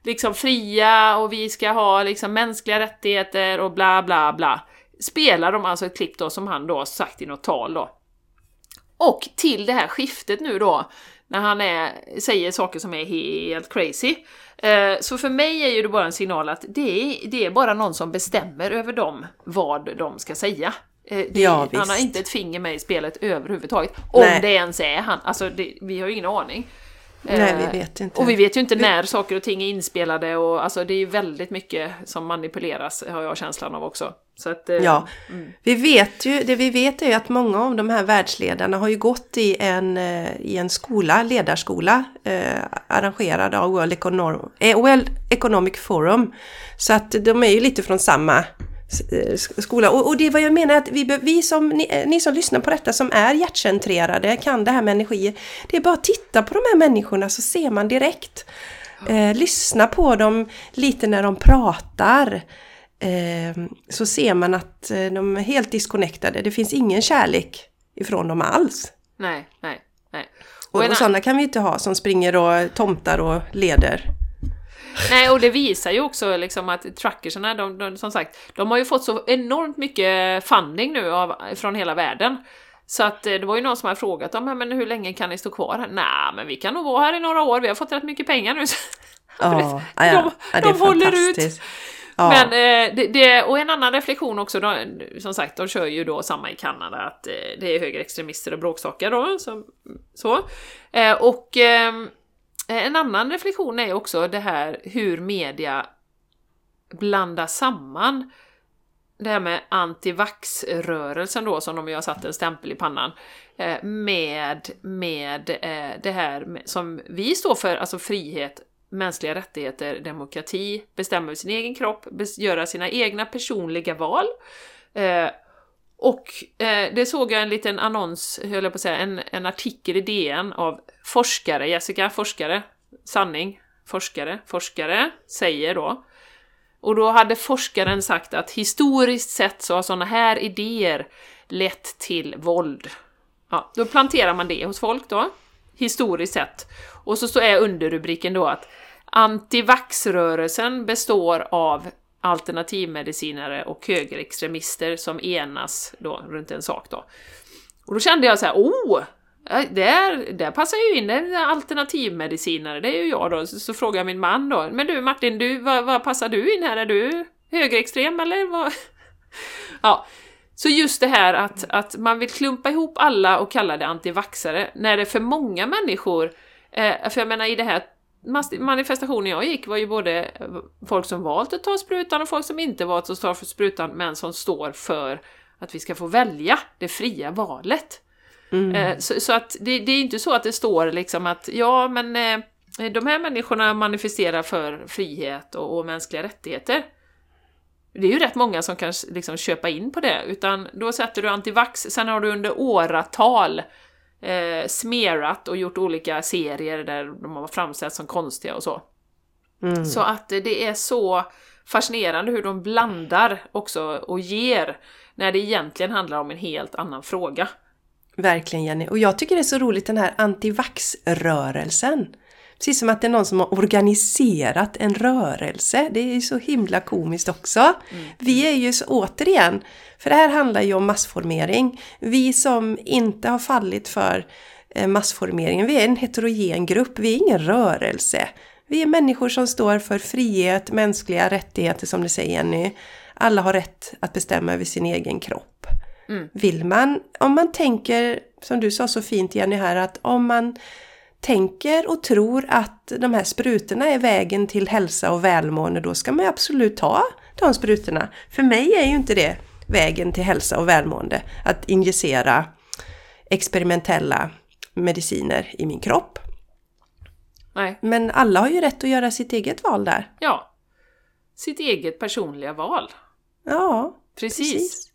liksom fria och vi ska ha liksom mänskliga rättigheter och bla bla bla. Spelar de alltså ett klipp då som han då sagt i något tal då. Och till det här skiftet nu då, när han är, säger saker som är helt crazy. Eh, så för mig är ju det bara en signal att det är, det är bara någon som bestämmer över dem vad de ska säga. Eh, det, ja, han har inte ett finger med i spelet överhuvudtaget. Om Nej. det ens är han. Alltså, det, vi har ju ingen aning.
Nej, vi eh, vet inte.
Och vi vet ju inte när saker och ting är inspelade och alltså det är ju väldigt mycket som manipuleras, har jag känslan av också. Så att,
eh, ja, mm. vi vet ju, det vi vet är ju att många av de här världsledarna har ju gått i en, i en skola, ledarskola, eh, arrangerad av World, Econo World Economic Forum. Så att de är ju lite från samma Eh, skola. Och, och, det är vad jag menar att vi, vi som, ni, eh, ni, som lyssnar på detta som är hjärtcentrerade, kan det här med energi. Det är bara att titta på de här människorna så ser man direkt. Eh, lyssna på dem lite när de pratar. Eh, så ser man att eh, de är helt disconnectade. Det finns ingen kärlek ifrån dem alls.
Nej, nej, nej.
Och, och, och sådana kan vi inte ha som springer och tomtar och leder.
Nej, och det visar ju också liksom att truckersarna, de, de, som sagt, de har ju fått så enormt mycket funding nu av, från hela världen. Så att eh, det var ju någon som hade frågat dem, men hur länge kan ni stå kvar här? Nej, men vi kan nog vara här i några år, vi har fått rätt mycket pengar nu.
Ja, ja, ja.
de, de håller ut. Ja. Men eh, det, det, och en annan reflektion också, då, som sagt, de kör ju då samma i Kanada, att eh, det är högerextremister och bråkstakar då, så. så. Eh, och ehm, Eh, en annan reflektion är också det här hur media blandar samman det här med antivaxrörelsen då, som de ju har satt en stämpel i pannan, eh, med, med eh, det här som vi står för, alltså frihet, mänskliga rättigheter, demokrati, bestämma över sin egen kropp, göra sina egna personliga val. Eh, och det såg jag en liten annons, höll jag på att säga, en, en artikel i DN av forskare, Jessica, forskare, sanning, forskare, forskare, säger då och då hade forskaren sagt att historiskt sett så har sådana här idéer lett till våld. Ja, då planterar man det hos folk då, historiskt sett. Och så är underrubriken då att antivaxrörelsen består av alternativmedicinare och högerextremister som enas då runt en sak då. Och då kände jag så här, oh! Eh, där, där passar ju in en alternativmedicinare, det är ju jag då. Så, så frågar jag min man då, men du Martin, du, vad, vad passar du in här? Är du högerextrem eller vad? Ja, så just det här att, att man vill klumpa ihop alla och kalla det antivaxare, när det för många människor, eh, för jag menar i det här manifestationen jag gick var ju både folk som valt att ta sprutan och folk som inte valt att ta för sprutan men som står för att vi ska få välja det fria valet. Mm. Eh, så, så, att det, det, är inte så att det står liksom att ja, men eh, de här människorna manifesterar för frihet och, och, mänskliga rättigheter. Det är ju rätt många som kan liksom köpa in på det, utan då sätter du antivax, sen har du under åratal eh, smerat och gjort olika serier där de har framställts som konstiga och så. Mm. Så att det är så fascinerande hur de blandar också och ger, när det egentligen handlar om en helt annan fråga.
Verkligen Jenny. Och jag tycker det är så roligt den här antivax-rörelsen. Precis som att det är någon som har organiserat en rörelse. Det är ju så himla komiskt också. Mm. Vi är ju så, återigen, för det här handlar ju om massformering. Vi som inte har fallit för eh, massformeringen, vi är en heterogen grupp, vi är ingen rörelse. Vi är människor som står för frihet, mänskliga rättigheter som du säger Jenny. Alla har rätt att bestämma över sin egen kropp. Mm. Vill man, om man tänker, som du sa så fint Jenny här, att om man tänker och tror att de här sprutorna är vägen till hälsa och välmående, då ska man absolut ta de sprutorna. För mig är ju inte det vägen till hälsa och välmående, att injicera experimentella mediciner i min kropp. Nej. Men alla har ju rätt att göra sitt eget val där.
Ja. Sitt eget personliga val.
Ja,
precis. precis.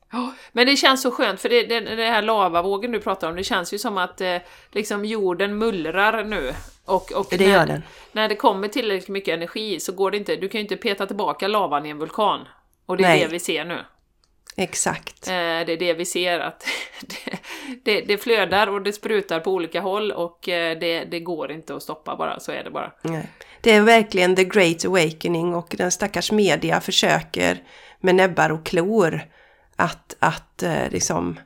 Men det känns så skönt, för det, det, det här lavavågen du pratar om, det känns ju som att eh, liksom jorden mullrar nu. Och, och
det när, den.
När det kommer tillräckligt mycket energi så går det inte, du kan ju inte peta tillbaka lavan i en vulkan. Och det är Nej. det vi ser nu.
Exakt.
Eh, det är det vi ser, att det, det, flödar och det sprutar på olika håll och eh, det, det går inte att stoppa bara, så är det bara.
Nej. Det är verkligen the great awakening och den stackars media försöker med näbbar och klor att, att eh, liksom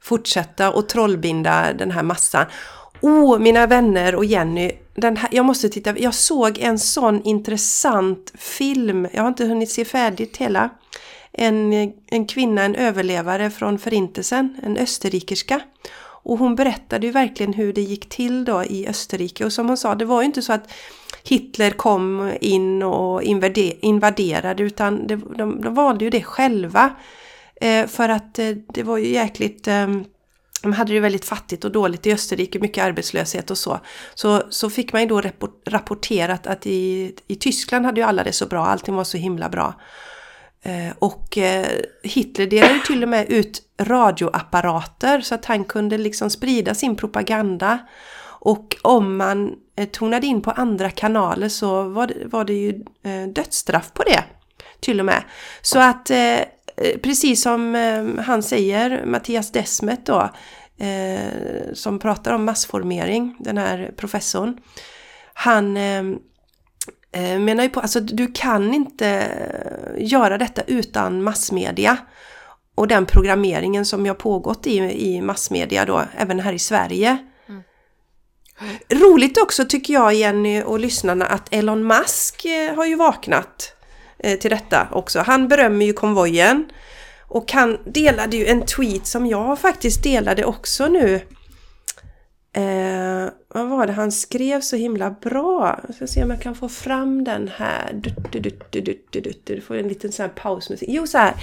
fortsätta och trollbinda den här massan. Oh, mina vänner och Jenny, den här, jag måste titta, jag såg en sån intressant film, jag har inte hunnit se färdigt hela. En, en kvinna, en överlevare från förintelsen, en österrikerska. Och hon berättade ju verkligen hur det gick till då i Österrike och som hon sa, det var ju inte så att Hitler kom in och invaderade utan det, de, de valde ju det själva. Eh, för att eh, det var ju jäkligt ehm, de hade det väldigt fattigt och dåligt i Österrike, mycket arbetslöshet och så. Så, så fick man ju då rapporterat att i, i Tyskland hade ju alla det så bra, allting var så himla bra. Eh, och eh, Hitler delade till och med ut radioapparater så att han kunde liksom sprida sin propaganda. Och om man eh, tonade in på andra kanaler så var det, var det ju eh, dödsstraff på det. Till och med. Så att Eh, precis som eh, han säger, Mattias Desmet då, eh, som pratar om massformering, den här professorn. Han, eh, menar ju på, alltså du kan inte göra detta utan massmedia. Och den programmeringen som har pågått i, i massmedia då, även här i Sverige. Mm. Roligt också tycker jag Jenny och lyssnarna att Elon Musk eh, har ju vaknat eh, Eh, till detta också. Han berömmer ju konvojen. Och han delade ju en tweet som jag faktiskt delade också nu Eh, vad var det han skrev så himla bra? Jag ska se om jag kan få fram den här. Du, du, du, du, du, du, du. får en liten sån här pausmusik. Jo, så här.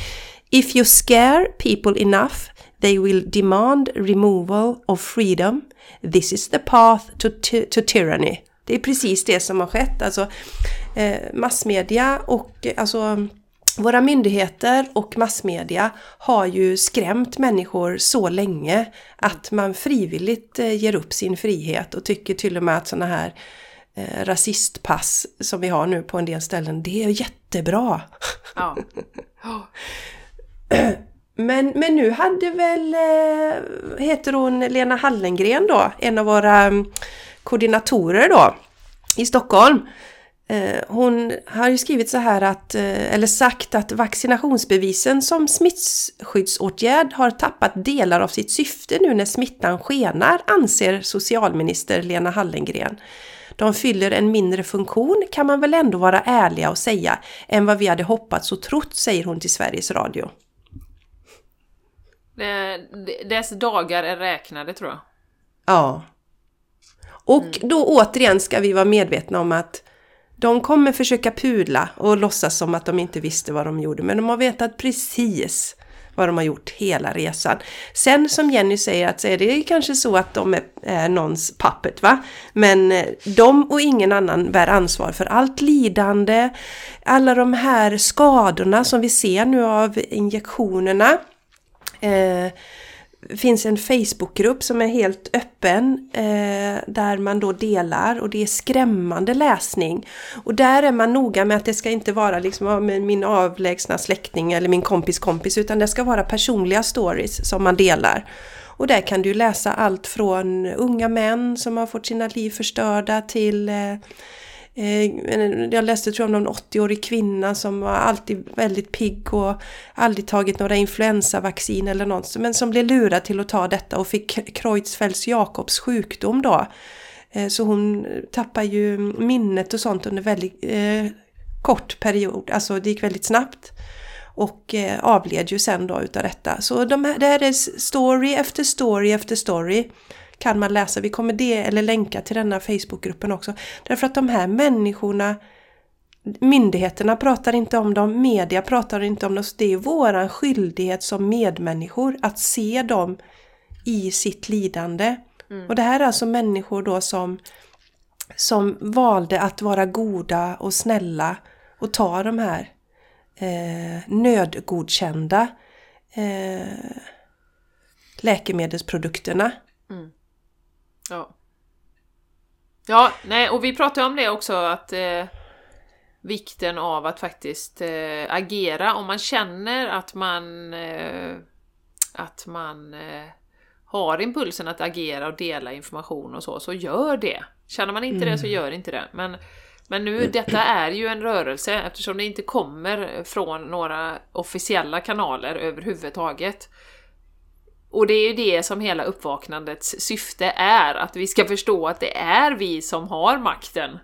If you scare people enough they will demand removal of freedom. This is the path to, to tyranny. Det är precis det som har skett. Alltså massmedia och alltså våra myndigheter och massmedia har ju skrämt människor så länge att man frivilligt eh, ger upp sin frihet och tycker till och med att sådana här eh, rasistpass som vi har nu på en del ställen, det är jättebra. Ja. Men, men nu hade väl, eh, heter hon Lena Hallengren då, en av våra mm, koordinatorer då i Stockholm. Eh, hon har ju skrivit så här att, eh, eller sagt att vaccinationsbevisen som smittskyddsåtgärd har tappat delar av sitt syfte nu när smittan skenar, anser socialminister Lena Hallengren. De fyller en mindre funktion kan man väl ändå vara ärliga och säga än vad vi hade hoppats och trott, säger hon till Sveriges Radio.
Dess dagar är räknade tror jag.
Ja. Och mm. då återigen ska vi vara medvetna om att de kommer försöka pudla och låtsas som att de inte visste vad de gjorde, men de har vetat precis vad de har gjort hela resan. Sen som Jenny säger att så är det kanske så att de är, är någons pappet va. Men eh, de och ingen annan bär ansvar för allt lidande, alla de här skadorna som vi ser nu av injektionerna. Eh, finns en Facebookgrupp som är helt öppen eh, där man då delar och det är skrämmande läsning. Och där är man noga med att det ska inte vara liksom min avlägsna släkting eller min kompis kompis utan det ska vara personliga stories som man delar. Och där kan du läsa allt från unga män som har fått sina liv förstörda till eh, Eh, jag läste tror jag om någon 80-årig kvinna som var alltid väldigt pigg och aldrig tagit några influensavaccin eller något. Men som blev lurad till att ta detta och fick Creutzfeldts Jakobs sjukdom då. Eh, så hon tappar ju minnet och sånt under väldigt eh, kort period. Alltså det gick väldigt snabbt. Och eh, avled ju sen då utav detta. Så de här, det här är story efter story efter story kan man läsa. Vi kommer det eller länka till denna Facebookgruppen också. Därför att de här människorna Myndigheterna pratar inte om dem, media pratar inte om dem. Så det är våran skyldighet som medmänniskor att se dem i sitt lidande. Mm. Och det här är alltså människor då som, som valde att vara goda och snälla och ta de här eh, nödgodkända eh, läkemedelsprodukterna. Mm.
Ja. Ja, nej, och vi pratade om det också att eh, vikten av att faktiskt eh, agera om man känner att man eh, att man eh, har impulsen att agera och dela information och så, så gör det. Känner man inte mm. det så gör inte det. Men, men nu, detta är ju en rörelse eftersom det inte kommer från några officiella kanaler överhuvudtaget. Och det är ju det som hela uppvaknandets syfte är, att vi ska förstå att det är vi som har makten.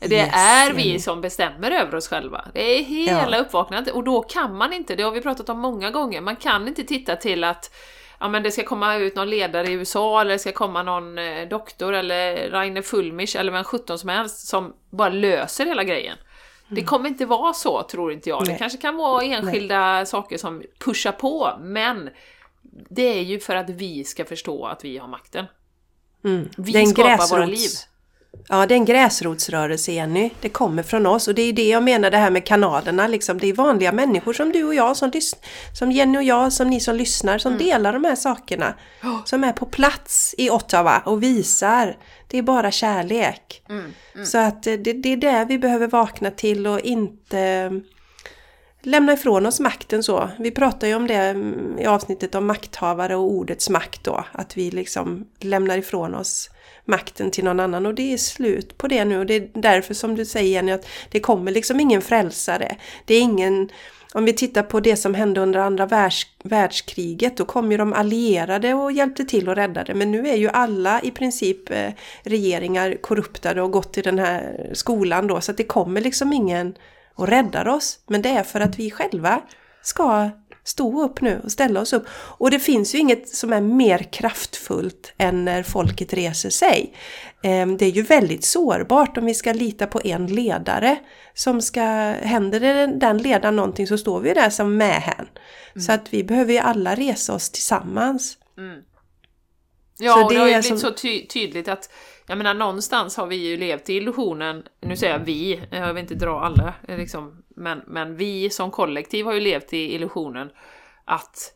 Det yes, är vi som bestämmer över oss själva. Det är hela ja. uppvaknandet och då kan man inte, det har vi pratat om många gånger, man kan inte titta till att ja, men det ska komma ut någon ledare i USA eller det ska komma någon eh, doktor eller Rainer Fulmich eller vem sjutton som helst som bara löser hela grejen. Mm. Det kommer inte vara så, tror inte jag. Nej. Det kanske kan vara enskilda Nej. saker som pushar på, men det är ju för att vi ska förstå att vi har makten. Mm. Vi Den skapar gräsrots... våra liv.
Ja, det är en gräsrotsrörelse Jenny. Det kommer från oss och det är det jag menar det här med kanalerna liksom. Det är vanliga människor som du och jag, som, som Jenny och jag, som ni som lyssnar, som mm. delar de här sakerna. Oh. Som är på plats i Ottawa och visar. Det är bara kärlek. Mm. Mm. Så att det, det är det vi behöver vakna till och inte lämna ifrån oss makten så. Vi pratar ju om det mm, i avsnittet om makthavare och ordets makt då. Att vi liksom lämnar ifrån oss makten till någon annan och det är slut på det nu och det är därför som du säger Jenny att det kommer liksom ingen frälsare. Det är ingen om vi tittar på det som hände under andra världs, världskriget, då kom ju de allierade och hjälpte till och räddade. Men nu är ju alla i princip eh, regeringar korruptade och gått till den här skolan då, så att det kommer liksom ingen och räddar oss. Men det är för att vi själva ska stå upp nu och ställa oss upp. Och det finns ju inget som är mer kraftfullt än när folket reser sig. Ehm, det är ju väldigt sårbart om vi ska lita på en ledare som ska, händer det den ledaren någonting så står vi där som mähän. Mm. Så att vi behöver ju alla resa oss tillsammans. Mm.
Ja, så och det, det har ju blivit som... så ty tydligt att jag menar någonstans har vi ju levt i illusionen, nu säger jag vi, jag vill inte dra alla eh, liksom, men, men vi som kollektiv har ju levt i illusionen att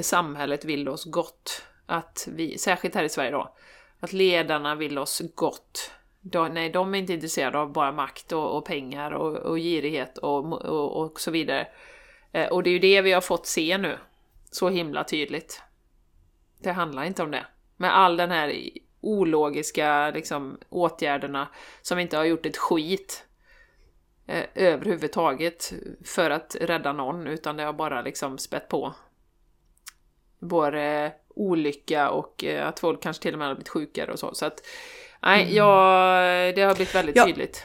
samhället vill oss gott. Att vi, särskilt här i Sverige då, att ledarna vill oss gott. De, nej, de är inte intresserade av bara makt och, och pengar och, och girighet och, och, och, så vidare. Eh, och det är ju det vi har fått se nu, så himla tydligt. Det handlar inte om det. Med all den här ologiska liksom, åtgärderna som inte har gjort ett skit eh, överhuvudtaget för att rädda någon, utan det har bara liksom spett på både olycka och eh, att folk kanske till och med har blivit sjukare och så. Så att nej, mm. ja, det har blivit väldigt ja. tydligt.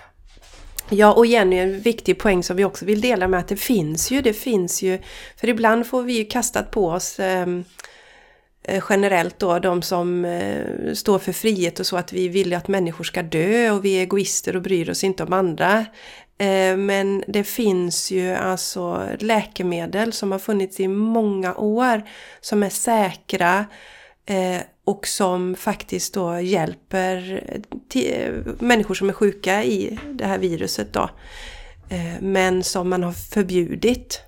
Ja, och Jenny, en viktig poäng som vi också vill dela med att det finns ju, det finns ju, för ibland får vi ju kastat på oss eh, Eh, generellt då, de som eh, står för frihet och så, att vi vill att människor ska dö och vi är egoister och bryr oss inte om andra. Eh, men det finns ju alltså läkemedel som har funnits i många år som är säkra och som faktiskt då hjälper människor som är sjuka i det här viruset då. Men som man har förbjudit.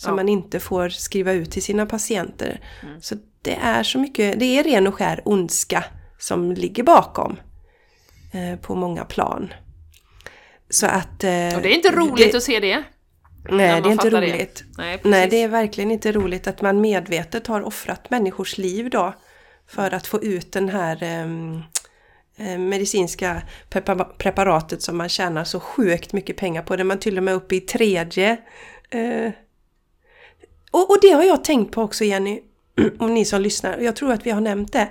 Som ja. man inte får skriva ut till sina patienter. Mm. Så det är så mycket, det är ren och skär ondska som ligger bakom. På många plan. Så att...
Eh, och det är inte roligt det, att se det.
Nej, det är inte roligt. Det. Nej, nej, det är verkligen inte roligt att man medvetet har offrat människors liv då. För att få ut den här ehm, eh, medicinska preparatet som man tjänar så sjukt mycket pengar på. Det man till och med uppe i tredje. Eh. Och, och det har jag tänkt på också Jenny, om ni som lyssnar. Jag tror att vi har nämnt det.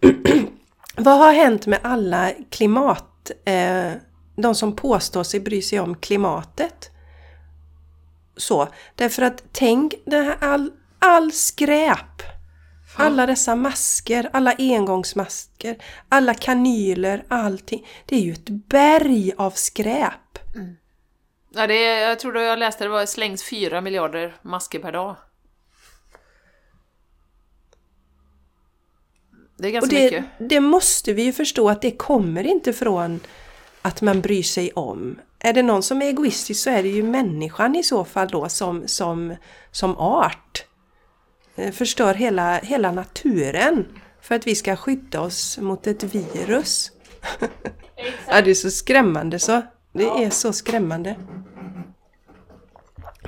Vad har hänt med alla klimat... Eh, de som påstår sig bry sig om klimatet. Så, därför att tänk det här all, all skräp. Alla dessa masker, alla engångsmasker, alla kanyler, allting. Det är ju ett berg av skräp. Mm.
Ja, det är, jag tror att jag läste det var slängs fyra miljarder masker per dag. Det är ganska
det,
mycket.
Det måste vi ju förstå att det kommer inte från att man bryr sig om. Är det någon som är egoistisk så är det ju människan i så fall då som, som, som art. Eh, förstör hela, hela naturen för att vi ska skydda oss mot ett virus. ja, det är så skrämmande så. Det är så skrämmande.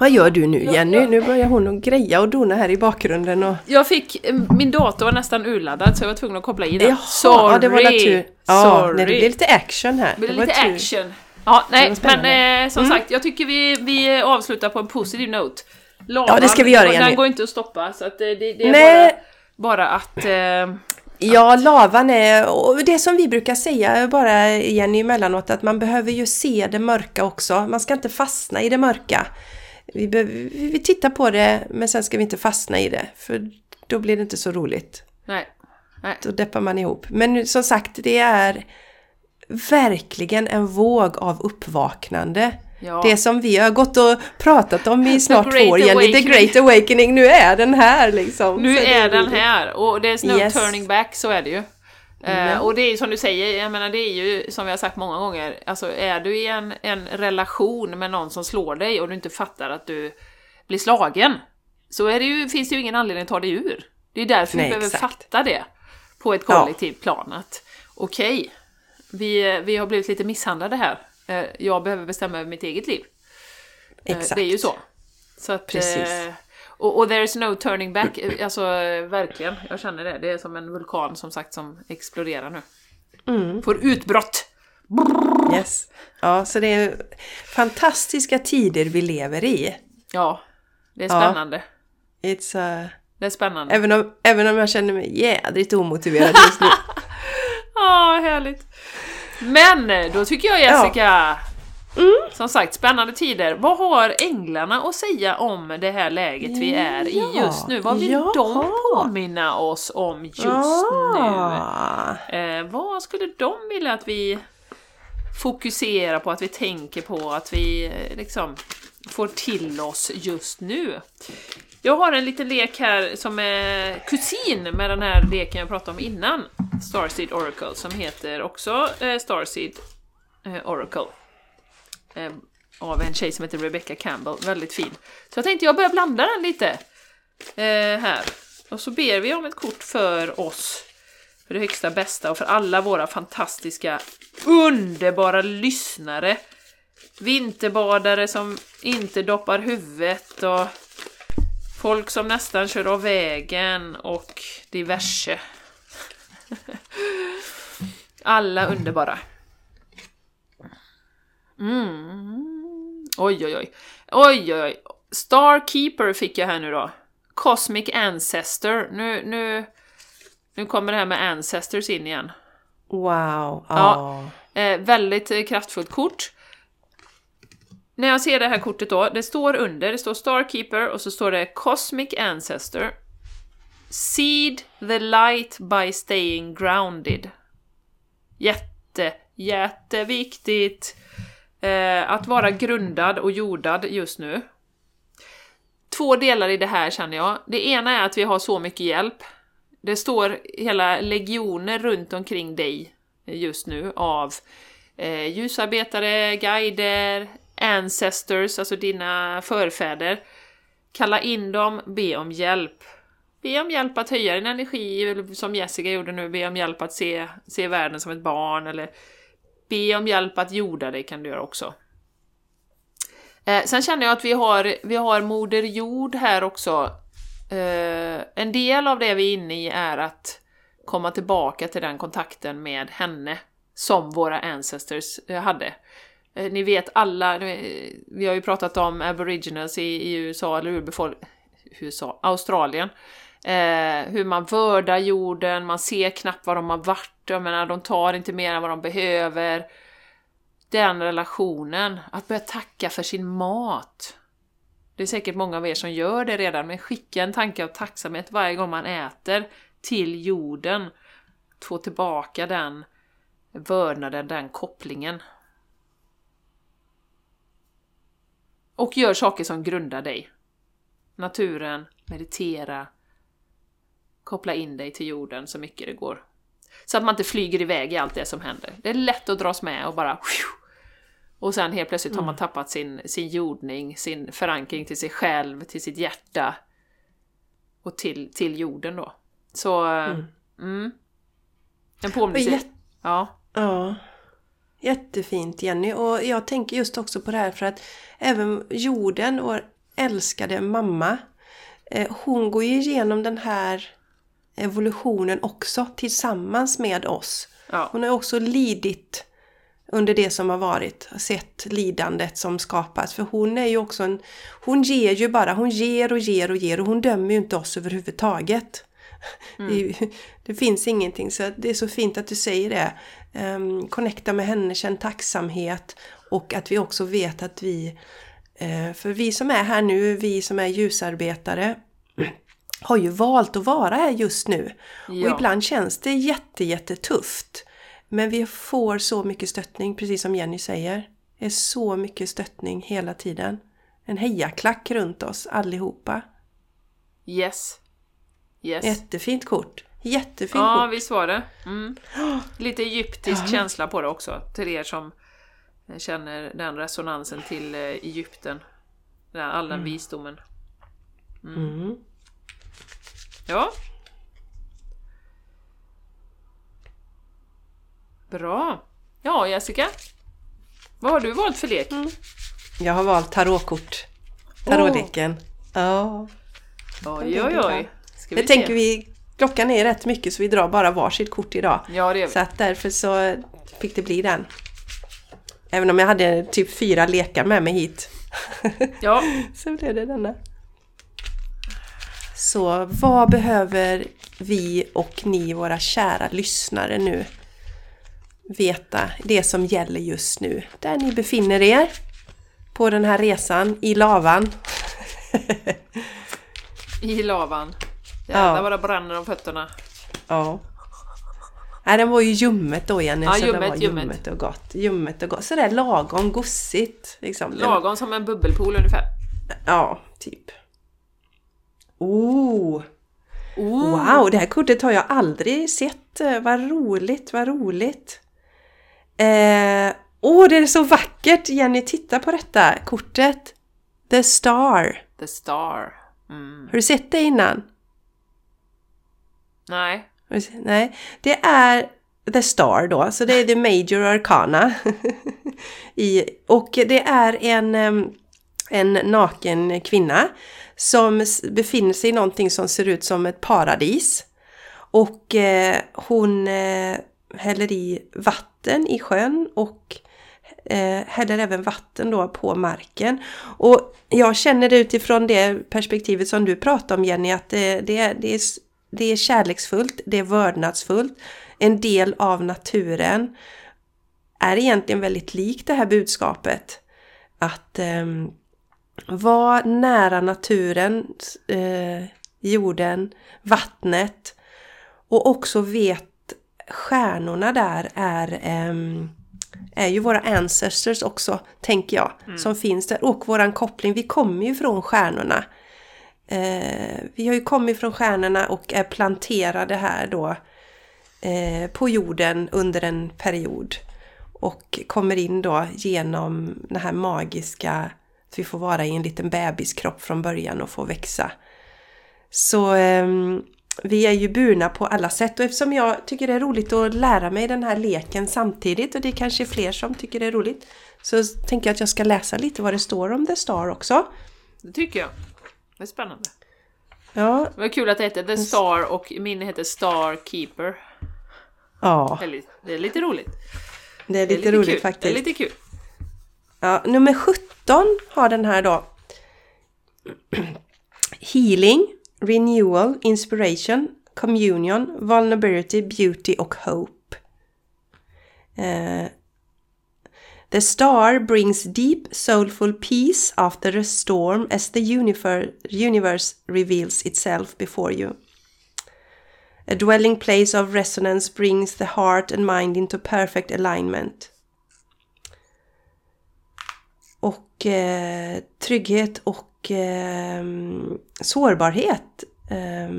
Vad gör du nu Jenny? Nu börjar hon att greja och dona här i bakgrunden och...
Jag fick... Eh, min dator var nästan urladdad så jag var tvungen att koppla i den.
Jaha, Sorry! det var tur. Ja, Sorry! Nej, det blev lite action här.
Det blev lite tur. action. Ja, nej, men eh, som mm. sagt, jag tycker vi, vi avslutar på en positiv note.
Lavan, ja, det ska vi göra Jenny.
Den går inte att stoppa, så att det, det är nej. Bara, bara att... Eh,
Ja, lavan är, och det som vi brukar säga bara Jenny emellanåt, att man behöver ju se det mörka också. Man ska inte fastna i det mörka. Vi, behöver, vi tittar på det men sen ska vi inte fastna i det för då blir det inte så roligt.
Nej. Nej.
Då deppar man ihop. Men som sagt, det är verkligen en våg av uppvaknande. Ja. Det som vi har gått och pratat om i snart två år, Jenny, The Great Awakening, nu är den här liksom.
Nu så är den här och there's no yes. turning back, så är det ju. Mm. och det är ju som du säger, jag menar det är ju som vi har sagt många gånger, alltså är du i en, en relation med någon som slår dig och du inte fattar att du blir slagen, så är det ju, finns det ju ingen anledning att ta dig ur. Det är därför Nej, vi behöver exakt. fatta det på ett kollektivt ja. plan. Att okej, okay, vi, vi har blivit lite misshandlade här. Eh, jag behöver bestämma över mitt eget liv. Exakt. Det är ju så. så att, Precis. Och, och there is no turning back, alltså verkligen, jag känner det. Det är som en vulkan som sagt som exploderar nu. Mm. Får utbrott.
Yes. Ja, så det är fantastiska tider vi lever i.
Ja, det är spännande.
Ja. It's, uh...
Det är spännande.
Även om, även om jag känner mig jädrigt omotiverad just nu.
Ja, härligt. Men då tycker jag Jessica, mm. som sagt spännande tider. Vad har änglarna att säga om det här läget vi är i just nu? Vad vill ja. de påminna oss om just ja. nu? Eh, vad skulle de vilja att vi fokuserar på, att vi tänker på, att vi eh, liksom får till oss just nu? Jag har en liten lek här som är kusin med den här leken jag pratade om innan, Starseed Oracle, som heter också eh, Starseed eh, Oracle. Eh, av en tjej som heter Rebecca Campbell, väldigt fin. Så jag tänkte jag börjar blanda den lite här. Och så ber vi om ett kort för oss, för det högsta bästa och för alla våra fantastiska, underbara lyssnare. Vinterbadare som inte doppar huvudet och Folk som nästan kör av vägen och diverse. Alla underbara. Mm. Oj, oj, oj. Oj, oj, oj. Starkeeper fick jag här nu då. Cosmic Ancestor. Nu, nu, nu kommer det här med Ancestors in igen.
Wow.
Ja, eh, väldigt kraftfullt kort. När jag ser det här kortet då, det står under, det står Starkeeper och så står det Cosmic Ancestor. Seed the light by staying grounded. Jätte, jätteviktigt eh, att vara grundad och jordad just nu. Två delar i det här känner jag. Det ena är att vi har så mycket hjälp. Det står hela legioner runt omkring dig just nu av eh, ljusarbetare, guider, ancestors, alltså dina förfäder. Kalla in dem, be om hjälp. Be om hjälp att höja din energi, som Jessica gjorde nu, be om hjälp att se, se världen som ett barn, eller be om hjälp att jorda dig kan du göra också. Eh, sen känner jag att vi har, vi har Moder Jord här också. Eh, en del av det vi är inne i är att komma tillbaka till den kontakten med henne som våra ancestors hade. Eh, ni vet alla, vi har ju pratat om aboriginals i, i USA, eller urbefolk... USA, Australien. Eh, hur man vördar jorden, man ser knappt var de har varit, jag menar de tar inte mer än vad de behöver. Den relationen, att börja tacka för sin mat. Det är säkert många av er som gör det redan, men skicka en tanke av tacksamhet varje gång man äter till jorden. Få tillbaka den vördnaden, den kopplingen. Och gör saker som grundar dig. Naturen, meditera, koppla in dig till jorden så mycket det går. Så att man inte flyger iväg i allt det som händer. Det är lätt att dras med och bara... Och sen helt plötsligt har man mm. tappat sin, sin jordning, sin förankring till sig själv, till sitt hjärta. Och till, till jorden då. Så... Mm. mm. En påminnelse. Ja.
Ja. Jättefint Jenny och jag tänker just också på det här för att även jorden, och älskade mamma, eh, hon går ju igenom den här evolutionen också tillsammans med oss. Ja. Hon har också lidit under det som har varit, sett lidandet som skapas. För hon är ju också en... Hon ger ju bara, hon ger och ger och ger och hon dömer ju inte oss överhuvudtaget. Mm. Det, det, finns ingenting, så det är så fint att du säger det. Um, connecta med henne, känn tacksamhet och att vi också vet att vi, uh, för vi som är här nu, vi som är ljusarbetare, har ju valt att vara här just nu. Ja. Och ibland känns det jätte, jättetufft. Men vi får så mycket stöttning, precis som Jenny säger. Det är så mycket stöttning hela tiden. En hejaklack runt oss allihopa.
Yes.
Yes. Jättefint kort. Jättefint
ja,
kort.
visst var det. Mm. Lite egyptisk ja. känsla på det också, till er som känner den resonansen till eh, Egypten. All den mm. visdomen. Mm. Mm. Ja. Bra. Ja, Jessica. Vad har du valt för lek? Mm.
Jag har valt tarotkort. Tarotleken. Oh. Ja.
Oj, oj, oj.
Ska vi det se? tänker vi klockan är rätt mycket så vi drar bara varsitt kort idag.
Ja, det gör vi.
Så att därför så fick det bli den. Även om jag hade typ fyra lekar med mig hit.
Ja.
så blev det denna. Så vad behöver vi och ni, våra kära lyssnare nu veta det som gäller just nu? Där ni befinner er på den här resan i lavan.
I lavan. Jävlar ja. vad det bränner om fötterna.
Ja. Nej, den var ju ljummet då Jenny.
Ja,
så
ljummet,
det var
ljummet.
ljummet och gott. Ljummet och gott. Sådär lagom gossigt. Liksom.
Lagom som en bubbelpool ungefär.
Ja, typ. Oh!
Oh.
Wow, det här kortet har jag aldrig sett. Vad roligt, vad roligt. Eh, Åh, oh, det är så vackert! Jenny, titta på detta kortet. The Star.
The Star. Mm.
Har du sett det innan?
Nej.
Nej, det är The Star då, så det är The Major Arcana. I, och det är en, en naken kvinna som befinner sig i någonting som ser ut som ett paradis. Och eh, hon eh, häller i vatten i sjön och eh, häller även vatten då på marken. Och jag känner det utifrån det perspektivet som du pratade om Jenny, att det, det, det, är, det är kärleksfullt, det är vördnadsfullt, en del av naturen. Är egentligen väldigt likt det här budskapet. Att eh, vara nära naturen, eh, jorden, vattnet och också vet stjärnorna där är eh, är ju våra ancestors också, tänker jag, mm. som finns där. Och våran koppling, vi kommer ju från stjärnorna. Eh, vi har ju kommit från stjärnorna och är planterade här då eh, på jorden under en period. Och kommer in då genom den här magiska, att vi får vara i en liten bebiskropp från början och få växa. Så eh, vi är ju burna på alla sätt och eftersom jag tycker det är roligt att lära mig den här leken samtidigt och det är kanske fler som tycker det är roligt så tänker jag att jag ska läsa lite vad det står om The Star också.
Det tycker jag. Det är spännande.
Ja.
Det var kul att det heter The Star och min heter Star Keeper.
Ja.
Det är lite roligt.
Det är lite, det är lite roligt
kul.
faktiskt.
Det är lite kul.
Ja, nummer 17 har den här då. Healing renewal, inspiration, communion, vulnerability, beauty och hope. Uh, the star brings deep soulful peace after a storm as the universe reveals itself before you. A dwelling place of resonance brings the heart and mind into perfect alignment. Och eh, trygghet och eh, sårbarhet eh,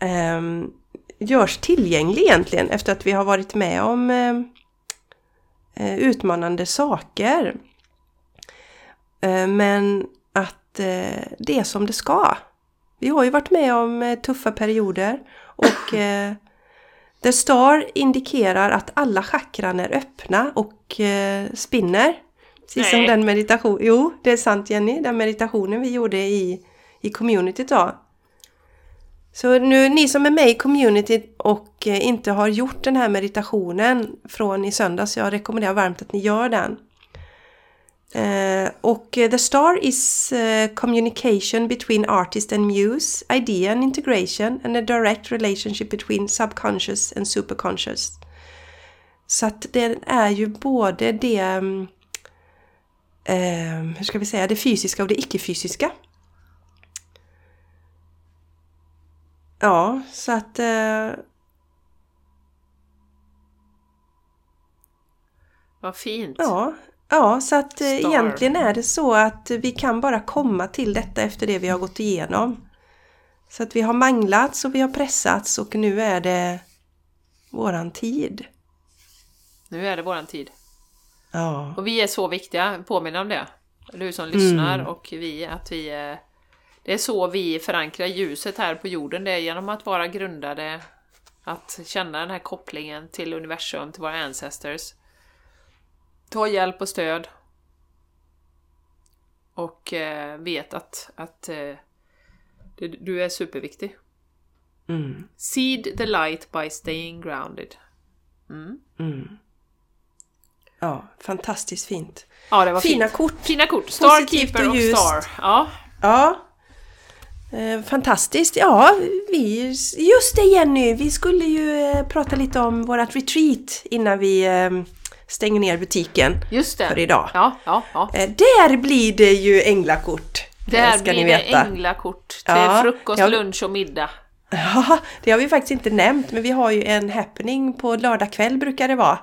eh, görs tillgänglig egentligen efter att vi har varit med om ehm, eh, utmanande saker. Eh, men att eh, det är som det ska. Vi har ju varit med om eh, tuffa perioder och The Star indikerar att alla chakran är öppna och spinner. Precis som den meditation. Jo, det är sant Jenny. Den meditationen vi gjorde i, i communityt då. Så nu ni som är med i communityt och eh, inte har gjort den här meditationen från i söndags, jag rekommenderar varmt att ni gör den. Uh, och eh, the star is uh, communication between artist and muse, idea and integration and a direct relationship between subconscious and superconscious. Så att det är ju både det um, eh, hur ska vi säga, det fysiska och det icke-fysiska. Ja, så att... Eh,
Vad fint!
Ja, ja så att eh, egentligen är det så att vi kan bara komma till detta efter det vi har gått igenom. Så att vi har manglats och vi har pressats och nu är det våran tid.
Nu är det våran tid.
Ja.
Och vi är så viktiga, påminna om det. Du som lyssnar mm. och vi, att vi är... Det är så vi förankrar ljuset här på jorden, det är genom att vara grundade, att känna den här kopplingen till universum, till våra ancestors. Ta hjälp och stöd. Och eh, vet att, att eh, Du är superviktig.
Mm.
Seed the light by staying grounded. Mm.
Mm. Ja, fantastiskt fint.
Ja, det var
Fina
fint.
kort.
Fina kort. Starkeeper
och
och. Star. Ja.
Ja. Eh, fantastiskt. Ja, vi, just det Jenny, vi skulle ju eh, prata lite om vårat retreat innan vi eh, stänger ner butiken
Just det.
för idag.
Ja, ja, ja.
Eh, där blir det ju änglakort.
Där
ska
blir
ni
det änglakort till
Ja,
frukost,
ja.
lunch och middag.
Ja, det har vi faktiskt inte nämnt, men vi har ju en happening på lördag kväll brukar det vara.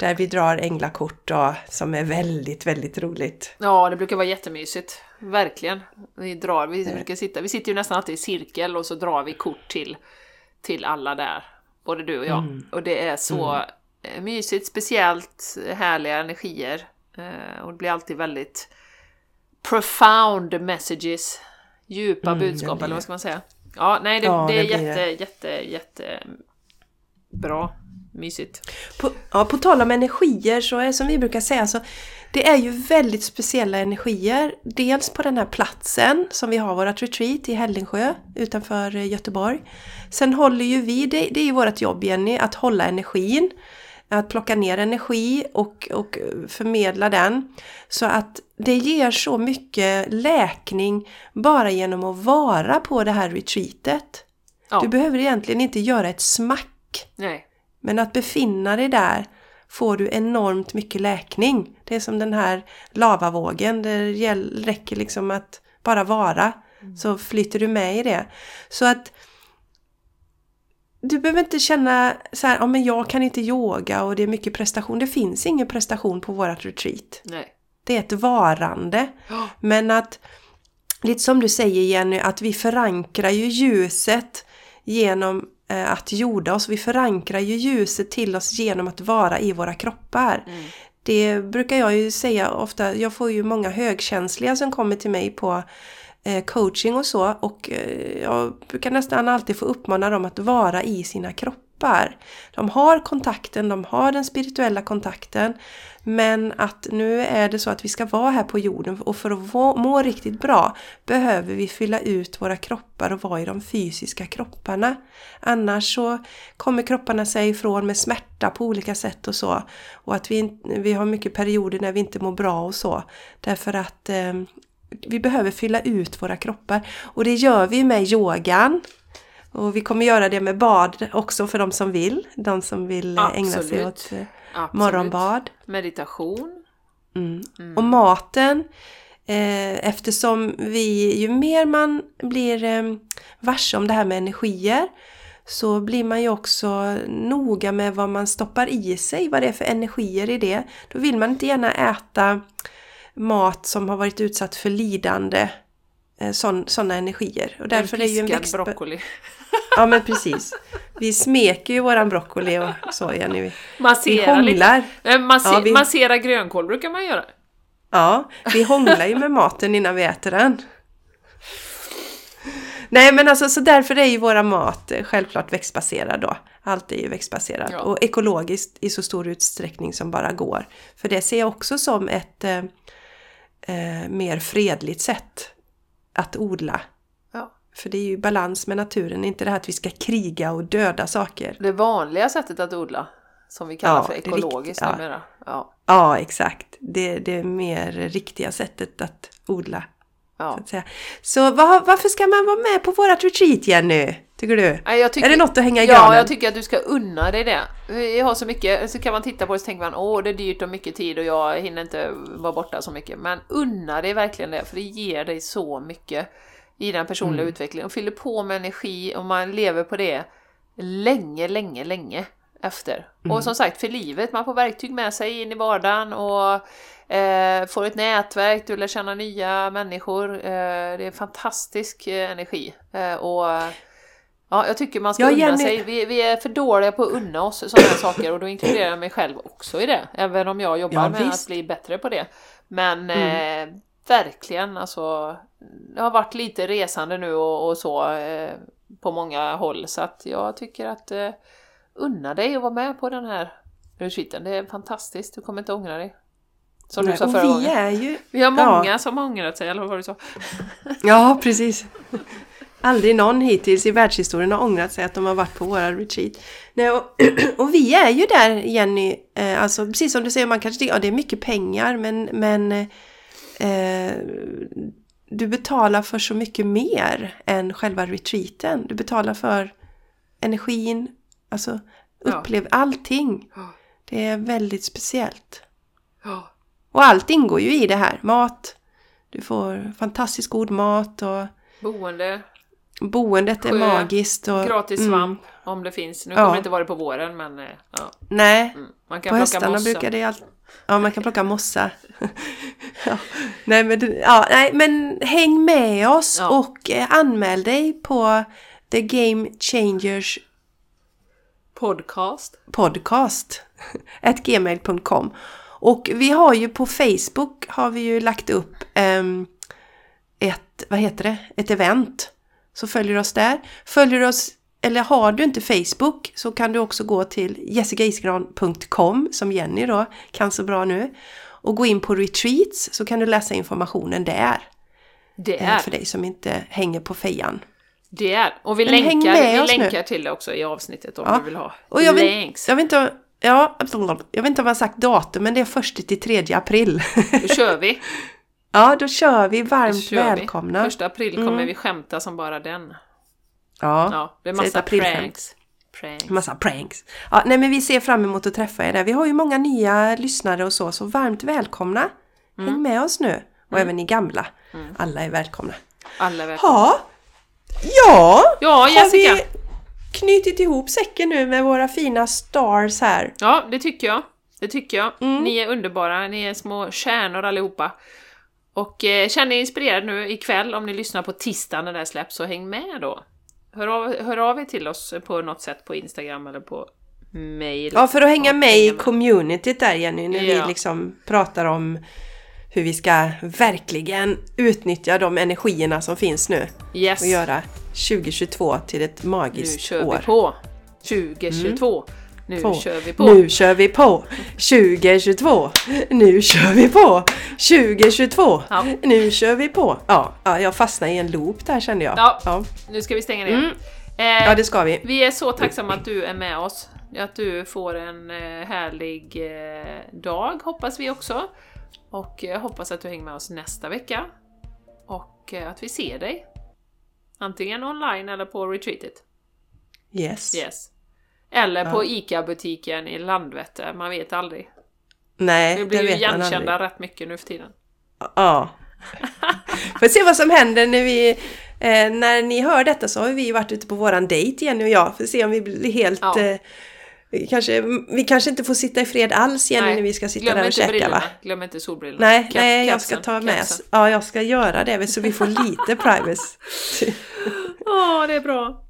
Där vi drar änglakort då, som är väldigt, väldigt roligt.
Ja, det brukar vara jättemysigt. Verkligen. Vi drar, vi brukar sitta, vi sitter ju nästan alltid i cirkel och så drar vi kort till, till alla där. Både du och jag.
Mm.
Och det är så eh, mysigt, speciellt härliga energier. Eh, Och det blir alltid väldigt profound messages. Djupa
Mm,
budskap, eller vad ska man säga? Ja, nej det,
Ja,
det är
det
jätte,
det.
jätte, jätte bra. Mysigt.
På, ja, på tal om energier så är som vi brukar säga så det är ju väldigt speciella energier. Dels på den här platsen som vi har vårt retreat i Hällingsjö utanför eh, Göteborg. Sen håller ju vi, det, det är ju vårt jobb Jenny, att hålla energin. Att plocka ner energi och, och förmedla den. Så att det ger så mycket läkning bara genom att vara på det här retreatet.
Ja.
Du behöver egentligen inte göra ett smack.
Nej.
Men att befinna dig där får du enormt mycket läkning. Det är som den här lavavågen. Det räcker liksom att bara vara. Så flyter du med i det. Så att du behöver inte känna så här, ja men jag kan inte yoga och det är mycket prestation. Det finns ingen prestation på vårat retreat.
Nej.
Det är ett varande. Men att, lite som du säger Jenny, att vi förankrar ju ljuset genom att jorda oss. Vi förankrar ju ljuset till oss genom att vara i våra kroppar.
Mm.
Det brukar jag ju säga ofta, jag får ju många högkänsliga som kommer till mig på eh, coaching och så och eh, jag brukar nästan alltid få uppmana dem att vara i sina kroppar. De har kontakten, de har den spirituella kontakten men att nu är det så att vi ska vara här på jorden och för att må, riktigt bra behöver vi fylla ut våra kroppar och vara i de fysiska kropparna. Annars så kommer kropparna sig ifrån med smärta på olika sätt och så. Och att vi, vi har mycket perioder när vi inte mår bra och så. Därför att eh, vi behöver fylla ut våra kroppar. Och det gör vi med yogan. Och vi kommer göra det med bad också för de som vill. De som vill eh, ägna sig
Absolut.
åt eh,
Absolut.
morgonbad.
Meditation.
Mm. Och maten, eh, eftersom vi, ju mer man blir eh, varse om det här med energier så blir man ju också noga med vad man stoppar i sig, vad det är för energier i det. Då vill man inte gärna äta mat som har varit utsatt för lidande, sådana energier. Och därför
en
är ju en växt...
broccoli.
Ja men precis. Vi smeker ju våran broccoli och så Jenny. Vi hånglar.
lite. Eh,
Ja, vi-
Massera grönkål brukar man göra.
Ja, vi hånglar ju med maten innan vi äter den. Nej men alltså så därför är ju våra mat eh, självklart växtbaserad då. Allt är ju växtbaserat
Ja.
och ekologiskt i så stor utsträckning som bara går. För det ser jag också som ett eh, eh, mer fredligt sätt att odla.
Ja.
För det är ju balans med naturen, inte det här att vi ska kriga och döda saker.
Det vanliga sättet att odla, som vi kallar
Ja,
för ekologiskt
rikt-
numera. Ja.
Ja, exakt. Det, det är mer riktiga sättet att odla.
Ja.
Så, att så vad, varför ska man vara med på vårat retreat Jenny? Tycker du?
Nej, jag tycker,
Är det något att hänga i
Ja,
granen?
jag tycker att du ska unna dig det. Vi har så mycket, så kan man titta på det och så tänker man åh det är dyrt och mycket tid och jag hinner inte vara borta så mycket. Men unna dig verkligen det, för det ger dig så mycket i den personliga
Mm.
utvecklingen och fyller på med energi och man lever på det länge, länge, länge efter.
Mm.
Och som sagt, för livet, man får verktyg med sig in i vardagen och eh, får ett nätverk, du lär känna nya människor. Eh, det är fantastisk eh, energi. Eh, och Ja, jag tycker man ska
Ja,
unna sig. Vi, vi är för dåliga på att unna oss sådana saker och då inkluderar jag mig själv också i det. Även om jag jobbar
Ja,
med
visst.
att bli bättre på det. Men
Mm.
eh, verkligen alltså. Det har varit lite resande nu och, och så eh, på många håll så att jag tycker att eh, unna dig att vara med på den här retreaten. Det är fantastiskt, du kommer inte ångra dig. Som
Nej,
du sa förra
vi
gången.
är ju...
Vi har
Ja.
många som har ångrat sig, eller vad var det du sa?
Ja, precis. Aldrig någon hittills i världshistorien har ångrat sig att de har varit på våra retreat. Nej, och, och vi är ju där Jenny, eh, alltså precis som du säger, man kanske tycker ja, det är mycket pengar men, men eh, du betalar för så mycket mer än själva retreaten. Du betalar för energin, alltså upplev ja. allting. Det är väldigt speciellt. Ja. Och allt ingår ju i det här. Mat, du får fantastiskt god mat och
Boende.
Boendet är magiskt. Och,
gratis mm. svamp mm. om det finns. Nu kommer ja. det inte vara det på våren men eh, ja.
Nej, mm. man kan på höstarna mossa. brukar det alltid... Ja, man kan plocka mossa. ja. Nej, men, ja, nej, men häng med oss ja. och eh, anmäl dig på The Game Changers
Podcast.
Podcast. gmail.com. Och vi har ju på Facebook har vi ju lagt upp um, ett, vad heter det, ett event. Så följer oss där. Följer oss, eller har du inte Facebook så kan du också gå till jessicaisgran.com som Jenny då kan så bra nu. Och gå in på retreats så kan du läsa informationen där.
Det är.
För dig som inte hänger på fejan.
Det är. Och vi Men länkar, vi länkar till det också i avsnittet om ja. du vill ha
och jag länks. Vet, jag vet inte, ja, jag vet inte om jag har sagt datum men det är först till 3 april.
Då kör vi.
Ja, då kör vi varmt kör välkomna.
Vi. Första april kommer mm. vi skämta som bara den.
Ja,
ja det är massa pranks.
pranks. Massa pranks. Ja, nej men vi ser fram emot att träffa er där. Vi har ju många nya lyssnare och så, så varmt välkomna. Mm. Häng med oss nu. Och mm. även ni gamla. Mm. Alla är välkomna.
Alla är välkomna.
Ja, ja,
ja Jessica. har vi
knutit ihop säcken nu med våra fina stars här?
Ja, det tycker jag. Det tycker jag. Mm. Ni är underbara, ni är små kärnor allihopa. Och eh, känner er inspirerade nu ikväll om ni lyssnar på tisdag när det här släpps, så häng med då. Hör av, hör av er till oss på något sätt på Instagram eller på mail.
Ja, för att hänga med i communityt där Jenny, när ja. vi liksom pratar om hur vi ska verkligen utnyttja de energierna som finns nu.
Yes.
Och göra 2022 till ett magiskt år. Nu kör år.
vi på! 2022! Mm. Nu på. kör vi på!
Nu kör vi på! 2022! Nu kör vi på! 2022! Ja. Nu kör vi på! Ja, ja, jag fastnade i en loop där kände jag.
Ja, ja. nu ska vi stänga ner. Mm.
Eh, ja, det ska vi.
Vi är så tacksamma att du är med oss. Att du får en eh, härlig eh, dag hoppas vi också. Och jag hoppas att du hänger med oss nästa vecka. Och eh, att vi ser dig. Antingen online eller på retreatet.
Yes.
Yes. Eller ja. på ICA-butiken i Landvetter, man vet aldrig.
Nej,
Vi blir ju igenkända rätt mycket nu för tiden.
Ja. Får se vad som händer när vi... Eh, när ni hör detta så har vi varit ute på våran dejt Jenny och jag. Får se om vi blir helt... Ja. Eh, vi, kanske, vi kanske inte får sitta i fred alls Jenny nej. när vi ska sitta Glöm där och käka va?
Glöm inte solbrillorna.
Nej, Kap nej jag ska ta med... Kapsen. Ja, jag ska göra det så vi får lite privacy.
Ja, oh, det är bra.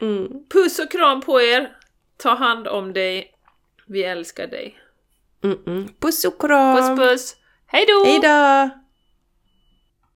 Mm. Puss och kram på er! Ta hand om dig. Vi älskar dig.
Mm -mm. Puss och kram!
Puss puss! Hej då!
Hej då!